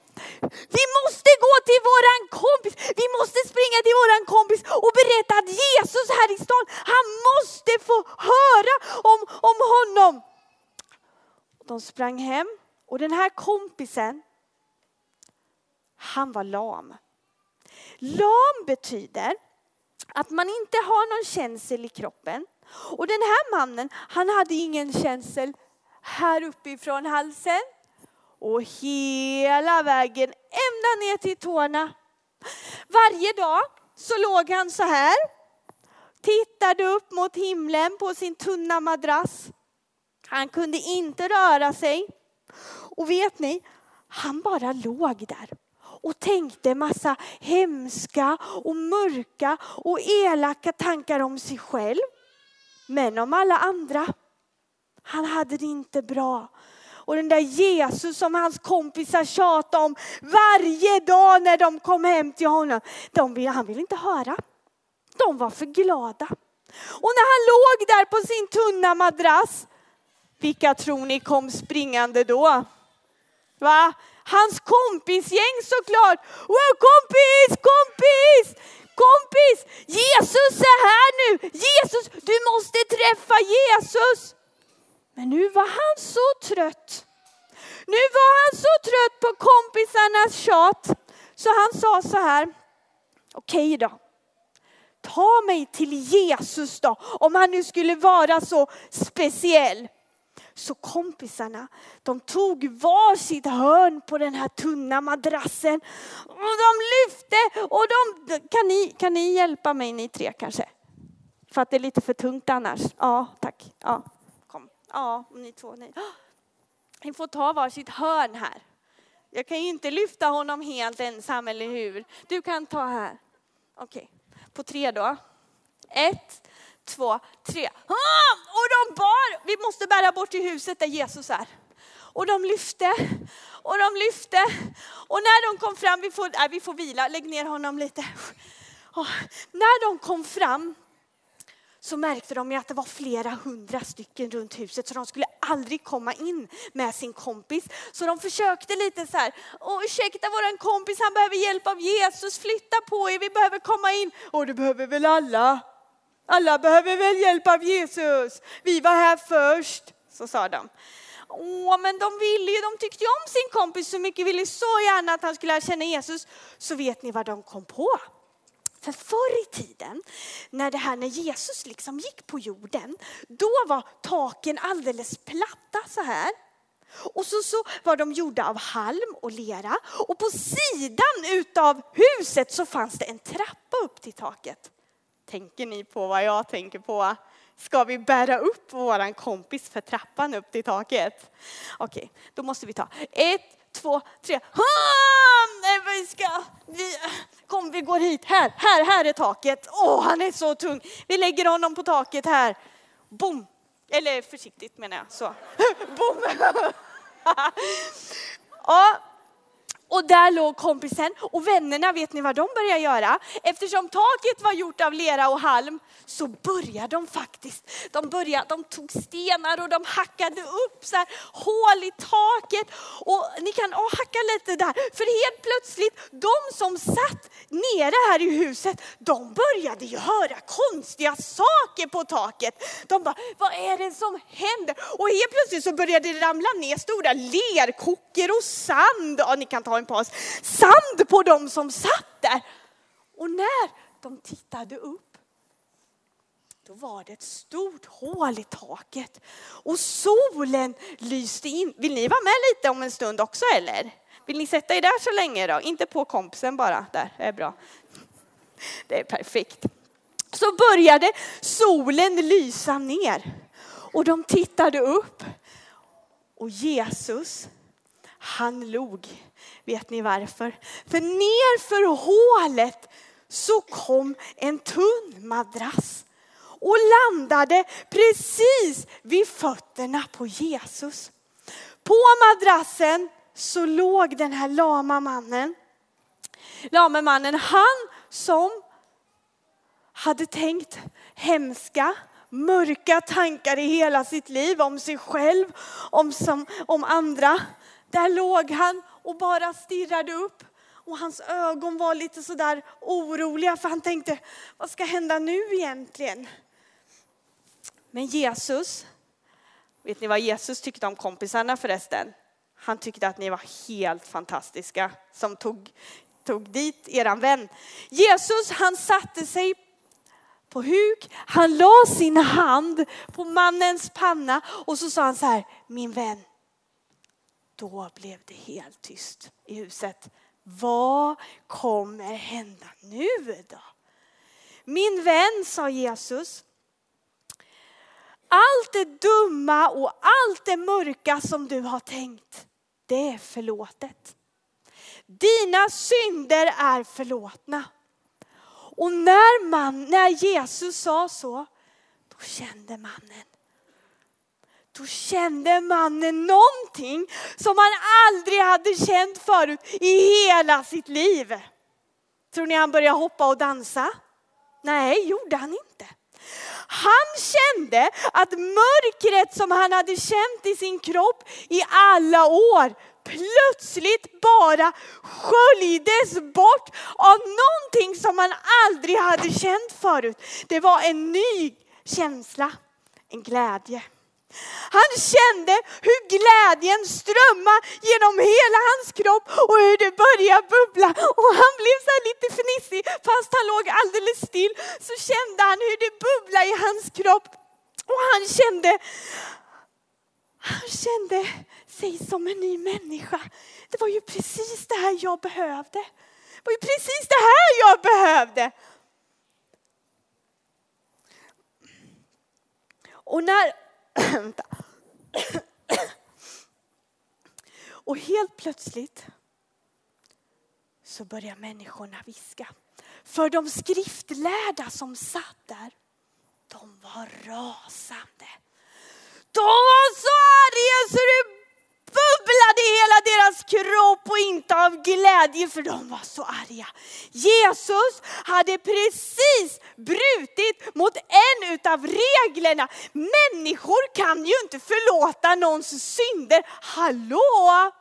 Vi måste gå till våran kompis. Vi måste springa till våran kompis och berätta att Jesus här i stan, han måste få höra om, om honom. De sprang hem och den här kompisen, han var lam. Lam betyder att man inte har någon känsel i kroppen. Och den här mannen, han hade ingen känsel här uppifrån halsen och hela vägen ända ner till tårna. Varje dag så låg han så här, tittade upp mot himlen på sin tunna madrass. Han kunde inte röra sig. Och vet ni, han bara låg där och tänkte massa hemska och mörka och elaka tankar om sig själv. Men om alla andra. Han hade det inte bra. Och den där Jesus som hans kompisar tjatade om varje dag när de kom hem till honom. De vill, han ville inte höra. De var för glada. Och när han låg där på sin tunna madrass, vilka tror ni kom springande då? Va? Hans kompisgäng såklart. Wow, kompis, kompis, kompis! Jesus är här nu! Jesus, du måste träffa Jesus! Men nu var han så trött. Nu var han så trött på kompisarnas tjat så han sa så här. Okej okay då. Ta mig till Jesus då, om han nu skulle vara så speciell. Så kompisarna, de tog var sitt hörn på den här tunna madrassen och de lyfte och de, kan ni, kan ni hjälpa mig ni tre kanske? För att det är lite för tungt annars. Ja, tack. Ja, Ja, Ja, ni två. Nej. <gasps> Ni får ta var sitt hörn här. Jag kan ju inte lyfta honom helt ensam, eller hur? Du kan ta här. Okej, på tre då. Ett, två, tre. Och de bar, vi måste bära bort till huset där Jesus är. Och de lyfte och de lyfte. Och när de kom fram, vi får, nej, vi får vila, lägg ner honom lite. Och när de kom fram så märkte de ju att det var flera hundra stycken runt huset så de skulle aldrig komma in med sin kompis. Så de försökte lite så här, Åh, ursäkta våran kompis, han behöver hjälp av Jesus, flytta på er, vi behöver komma in. Och det behöver väl alla? Alla behöver väl hjälp av Jesus? Vi var här först, så sa de. Åh, men de ville ju, de tyckte ju om sin kompis så mycket, ville så gärna att han skulle lära känna Jesus. Så vet ni vad de kom på? För förr i tiden, när det här när Jesus liksom gick på jorden, då var taken alldeles platta så här. Och så, så var de gjorda av halm och lera och på sidan utav huset så fanns det en trappa upp till taket. Tänker ni på vad jag tänker på? Ska vi bära upp våran kompis för trappan upp till taket? Okej, då måste vi ta ett, två, tre. Nej, vi ska, vi, kom vi går hit, här, här, här är taket. Åh, han är så tung. Vi lägger honom på taket här. Bom! Eller försiktigt menar jag, så. <laughs> Bom! <laughs> ja. Och där låg kompisen och vännerna, vet ni vad de började göra? Eftersom taket var gjort av lera och halm så började de faktiskt, de började, de tog stenar och de hackade upp så här hål i taket. Och ni kan oh, hacka lite där, för helt plötsligt, de som satt nere här i huset, de började ju höra konstiga saker på taket. De bara, vad är det som händer? Och helt plötsligt så började det ramla ner stora lerkokor och sand. Ja, ni kan ta en paus. Sand på dem som satt där. Och när de tittade upp då var det ett stort hål i taket och solen lyste in. Vill ni vara med lite om en stund också eller? Vill ni sätta er där så länge då? Inte på kompisen bara. Där, det är bra. Det är perfekt. Så började solen lysa ner och de tittade upp och Jesus, han log. Vet ni varför? För nerför hålet så kom en tunn madrass och landade precis vid fötterna på Jesus. På madrassen så låg den här lama mannen. Lama mannen, han som hade tänkt hemska, mörka tankar i hela sitt liv om sig själv, om, som, om andra. Där låg han och bara stirrade upp. Och hans ögon var lite sådär oroliga för han tänkte, vad ska hända nu egentligen? Men Jesus, vet ni vad Jesus tyckte om kompisarna förresten? Han tyckte att ni var helt fantastiska som tog, tog dit eran vän. Jesus han satte sig på huk, han la sin hand på mannens panna och så sa han så här, min vän. Då blev det helt tyst i huset. Vad kommer hända nu då? Min vän, sa Jesus, allt det dumma och allt det mörka som du har tänkt, det är förlåtet. Dina synder är förlåtna. Och när, man, när Jesus sa så, då kände mannen då kände mannen någonting som han aldrig hade känt förut i hela sitt liv. Tror ni han började hoppa och dansa? Nej, gjorde han inte. Han kände att mörkret som han hade känt i sin kropp i alla år plötsligt bara sköljdes bort av någonting som han aldrig hade känt förut. Det var en ny känsla, en glädje. Han kände hur glädjen strömmade genom hela hans kropp och hur det började bubbla. Och han blev så lite fnissig fast han låg alldeles still så kände han hur det bubblade i hans kropp. Och han kände, han kände sig som en ny människa. Det var ju precis det här jag behövde. Det var ju precis det här jag behövde. Och när och helt plötsligt så börjar människorna viska. För de skriftlärda som satt där, de var rasande. De var så arga så det bubblade i hela deras kropp och inte av glädje för de var så arga. Jesus hade precis brutit mot en utav reglerna. Människor kan ju inte förlåta någons synder. Hallå!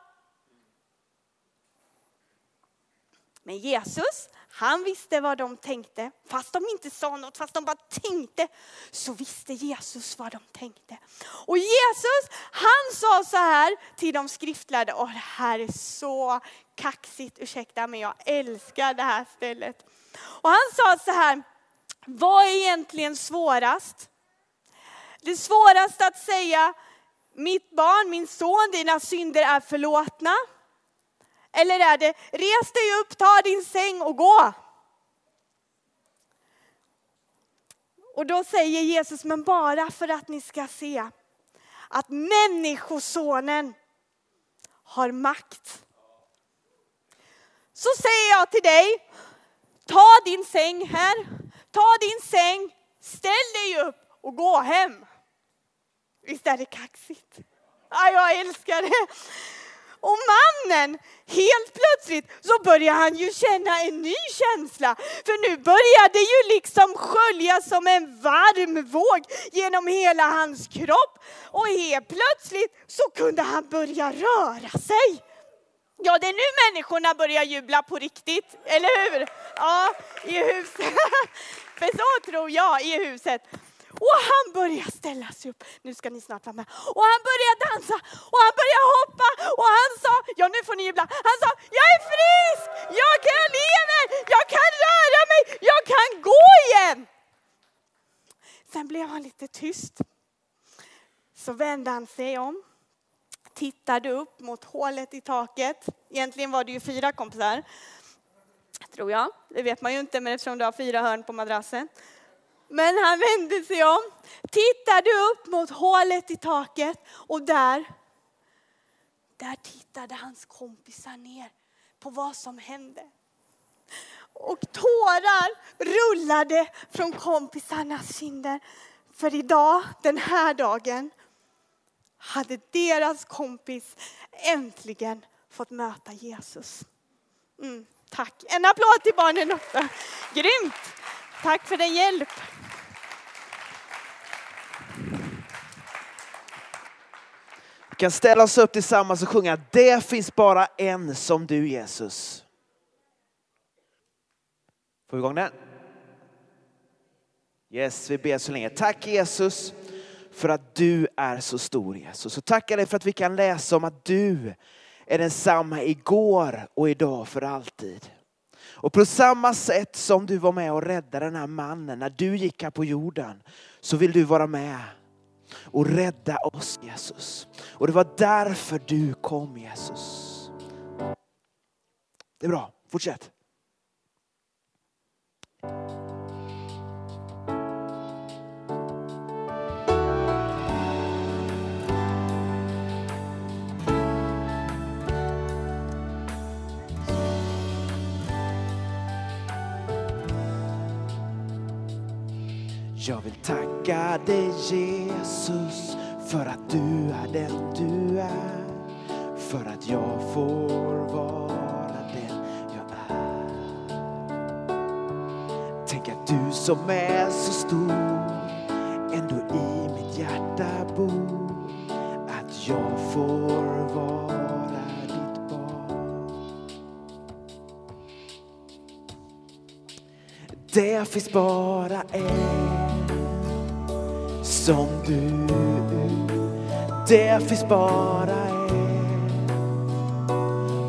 Men Jesus, han visste vad de tänkte. Fast de inte sa något, fast de bara tänkte, så visste Jesus vad de tänkte. Och Jesus, han sa så här till de skriftlärde, och det här är så kaxigt, ursäkta men jag älskar det här stället. Och han sa så här, vad är egentligen svårast? Det svåraste att säga, mitt barn, min son, dina synder är förlåtna. Eller är det, res dig upp, ta din säng och gå. Och då säger Jesus, men bara för att ni ska se att människosonen har makt. Så säger jag till dig, ta din säng här, ta din säng, ställ dig upp och gå hem. Visst är det kaxigt? Ja, jag älskar det. Och mannen, helt plötsligt så börjar han ju känna en ny känsla. För nu börjar det ju liksom skölja som en varm våg genom hela hans kropp. Och helt plötsligt så kunde han börja röra sig. Ja, det är nu människorna börjar jubla på riktigt, eller hur? Ja, i huset. <laughs> För så tror jag, i huset. Och han börjar ställa sig upp. Nu ska ni snart vara med. Och han börjar dansa och han börjar hoppa och han sa, ja nu får ni jubla. Han sa, jag är frisk, jag kan leva, jag kan röra mig, jag kan gå igen. Sen blev han lite tyst. Så vände han sig om, tittade upp mot hålet i taket. Egentligen var det ju fyra kompisar. Tror jag. Det vet man ju inte, men eftersom du har fyra hörn på madrassen. Men han vände sig om, tittade upp mot hålet i taket och där, där tittade hans kompisar ner på vad som hände. Och tårar rullade från kompisarnas kinder. För idag, den här dagen, hade deras kompis äntligen fått möta Jesus. Mm, tack. En applåd till barnen också. Grymt! Tack för din hjälp. Vi kan ställa oss upp tillsammans och sjunga Det finns bara en som du Jesus. Får vi igång den? Yes, vi ber så länge. Tack Jesus för att du är så stor Jesus. Och tackar dig för att vi kan läsa om att du är densamma igår och idag för alltid. Och på samma sätt som du var med och räddade den här mannen när du gick här på jorden så vill du vara med och rädda oss Jesus. Och det var därför du kom Jesus. Det är bra, fortsätt. Jag vill tacka dig Jesus för att du är den du är. För att jag får vara den jag är. Tänk att du som är så stor ändå i mitt hjärta bor. Att jag får vara ditt barn. Det finns bara en som du. Det finns bara en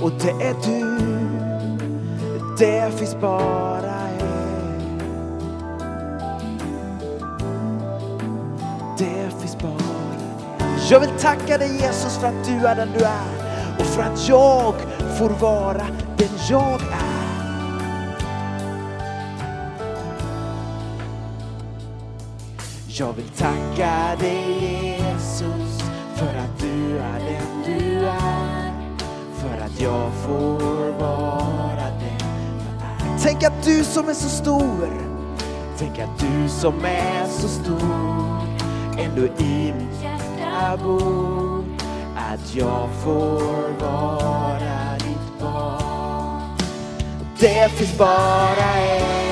och det är du. Det finns bara en. Det finns bara en. Jag vill tacka dig Jesus för att du är den du är och för att jag får vara den jag är. Jag vill tacka dig Jesus för att du är den du är. För att jag får vara den jag är. Tänk att du som är så stor, tänk att du som är så stor ändå i mitt hjärta bor. Att jag får vara ditt barn. Det finns bara en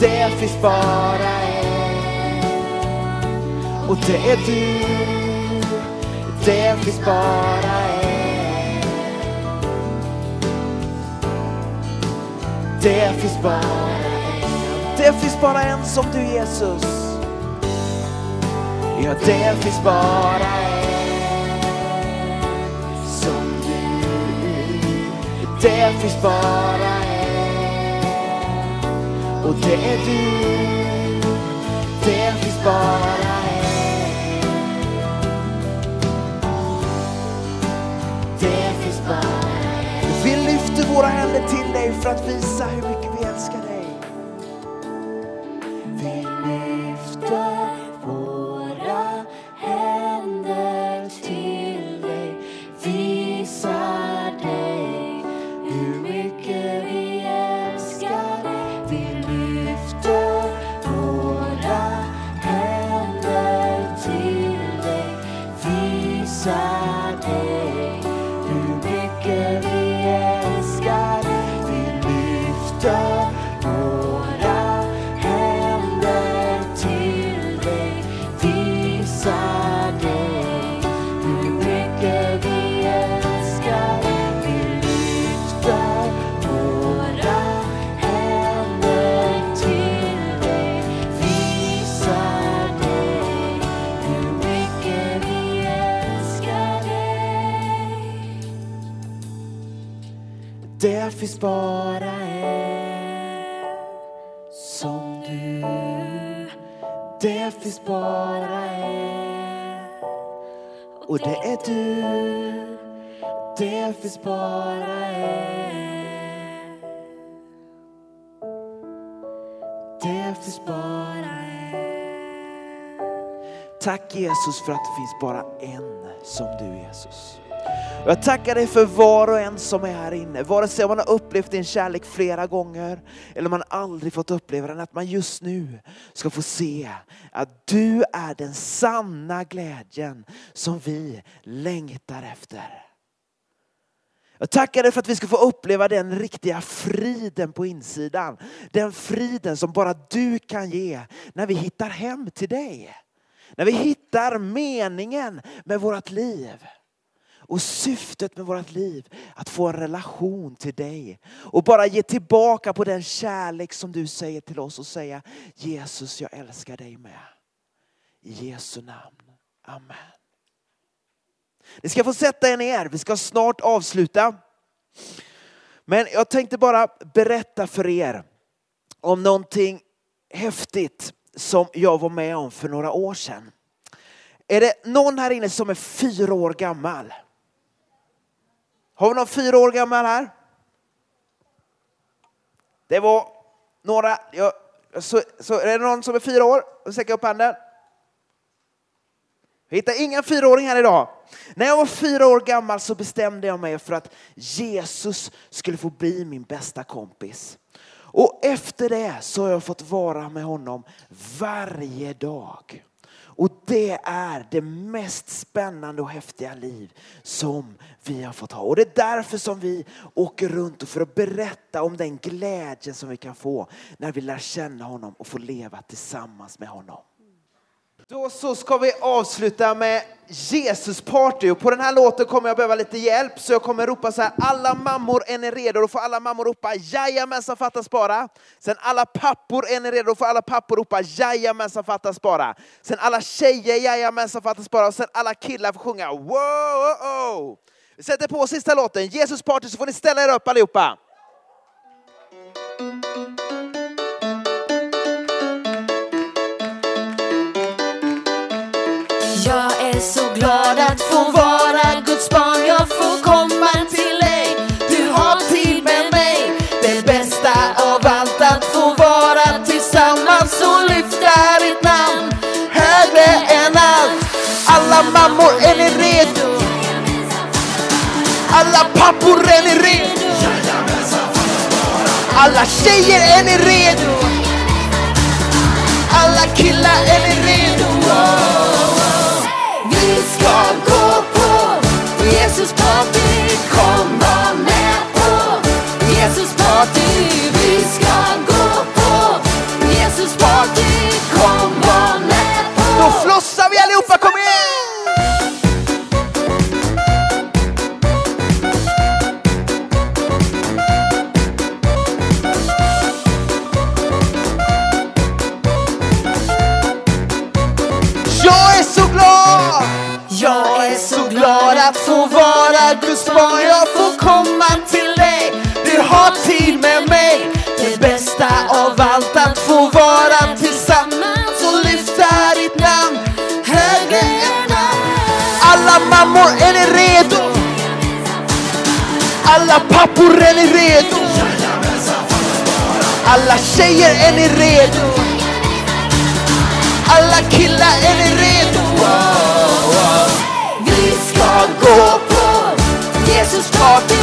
Det finns bara en och det är du. Det finns bara en. Det finns bara en. Det finns bara en som du Jesus. Ja, det finns bara en som du. Det finns bara och det är du. Det finns bara en. Det finns bara en. Vi lyfter våra händer till dig för att visa hur mycket Det bara en som du. Det finns bara en och det är du. Det finns bara en. Det finns bara en. Tack Jesus för att det finns bara en som du Jesus. Jag tackar dig för var och en som är här inne, vare sig man har upplevt din kärlek flera gånger eller man aldrig fått uppleva den, att man just nu ska få se att du är den sanna glädjen som vi längtar efter. Jag tackar dig för att vi ska få uppleva den riktiga friden på insidan. Den friden som bara du kan ge när vi hittar hem till dig. När vi hittar meningen med vårt liv. Och syftet med vårt liv, att få en relation till dig. Och bara ge tillbaka på den kärlek som du säger till oss och säga Jesus jag älskar dig med. I Jesu namn. Amen. Ni ska få sätta er ner, vi ska snart avsluta. Men jag tänkte bara berätta för er om någonting häftigt som jag var med om för några år sedan. Är det någon här inne som är fyra år gammal? Har vi någon fyra år gammal här? Det var några, jag, så, så är det någon som är fyra år? Sträcka upp handen. Vi hittar inga fyraåringar idag. När jag var fyra år gammal så bestämde jag mig för att Jesus skulle få bli min bästa kompis. Och efter det så har jag fått vara med honom varje dag. Och det är det mest spännande och häftiga liv som vi har fått ha. Och det är därför som vi åker runt och för att berätta om den glädje som vi kan få när vi lär känna honom och får leva tillsammans med honom. Då så ska vi avsluta med Jesus party och på den här låten kommer jag behöva lite hjälp så jag kommer ropa så här alla mammor är ni redo? Då får alla mammor ropa jajamensan fattas bara. Sen alla pappor är ni redo? Då får alla pappor ropa jajamensan fattas bara. Sen alla tjejer jajamensan fattas bara och sen alla killar får sjunga wow, oh, oh. Vi sätter på sista låten Jesus party så får ni ställa er upp allihopa. Glad att få vara Guds barn Jag får komma till dig Du har tid med mig Det bästa av allt att få vara tillsammans och lyfta ditt namn Högre än allt. Alla mammor är ni redo? Alla pappor är ni redo? Alla tjejer är ni redo? Alla killar är ni redo? Vi ska gå på Jesus party. Att få vara Guds barn. Jag får komma till dig. Du har tid med mig. Det bästa av allt att få vara tillsammans och lyfta ditt namn högre än alla. Alla mammor, är ni redo? Alla pappor, är ni redo? Alla tjejer, är ni redo? Alla killar, är ni redo? Ska gå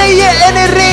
pappor,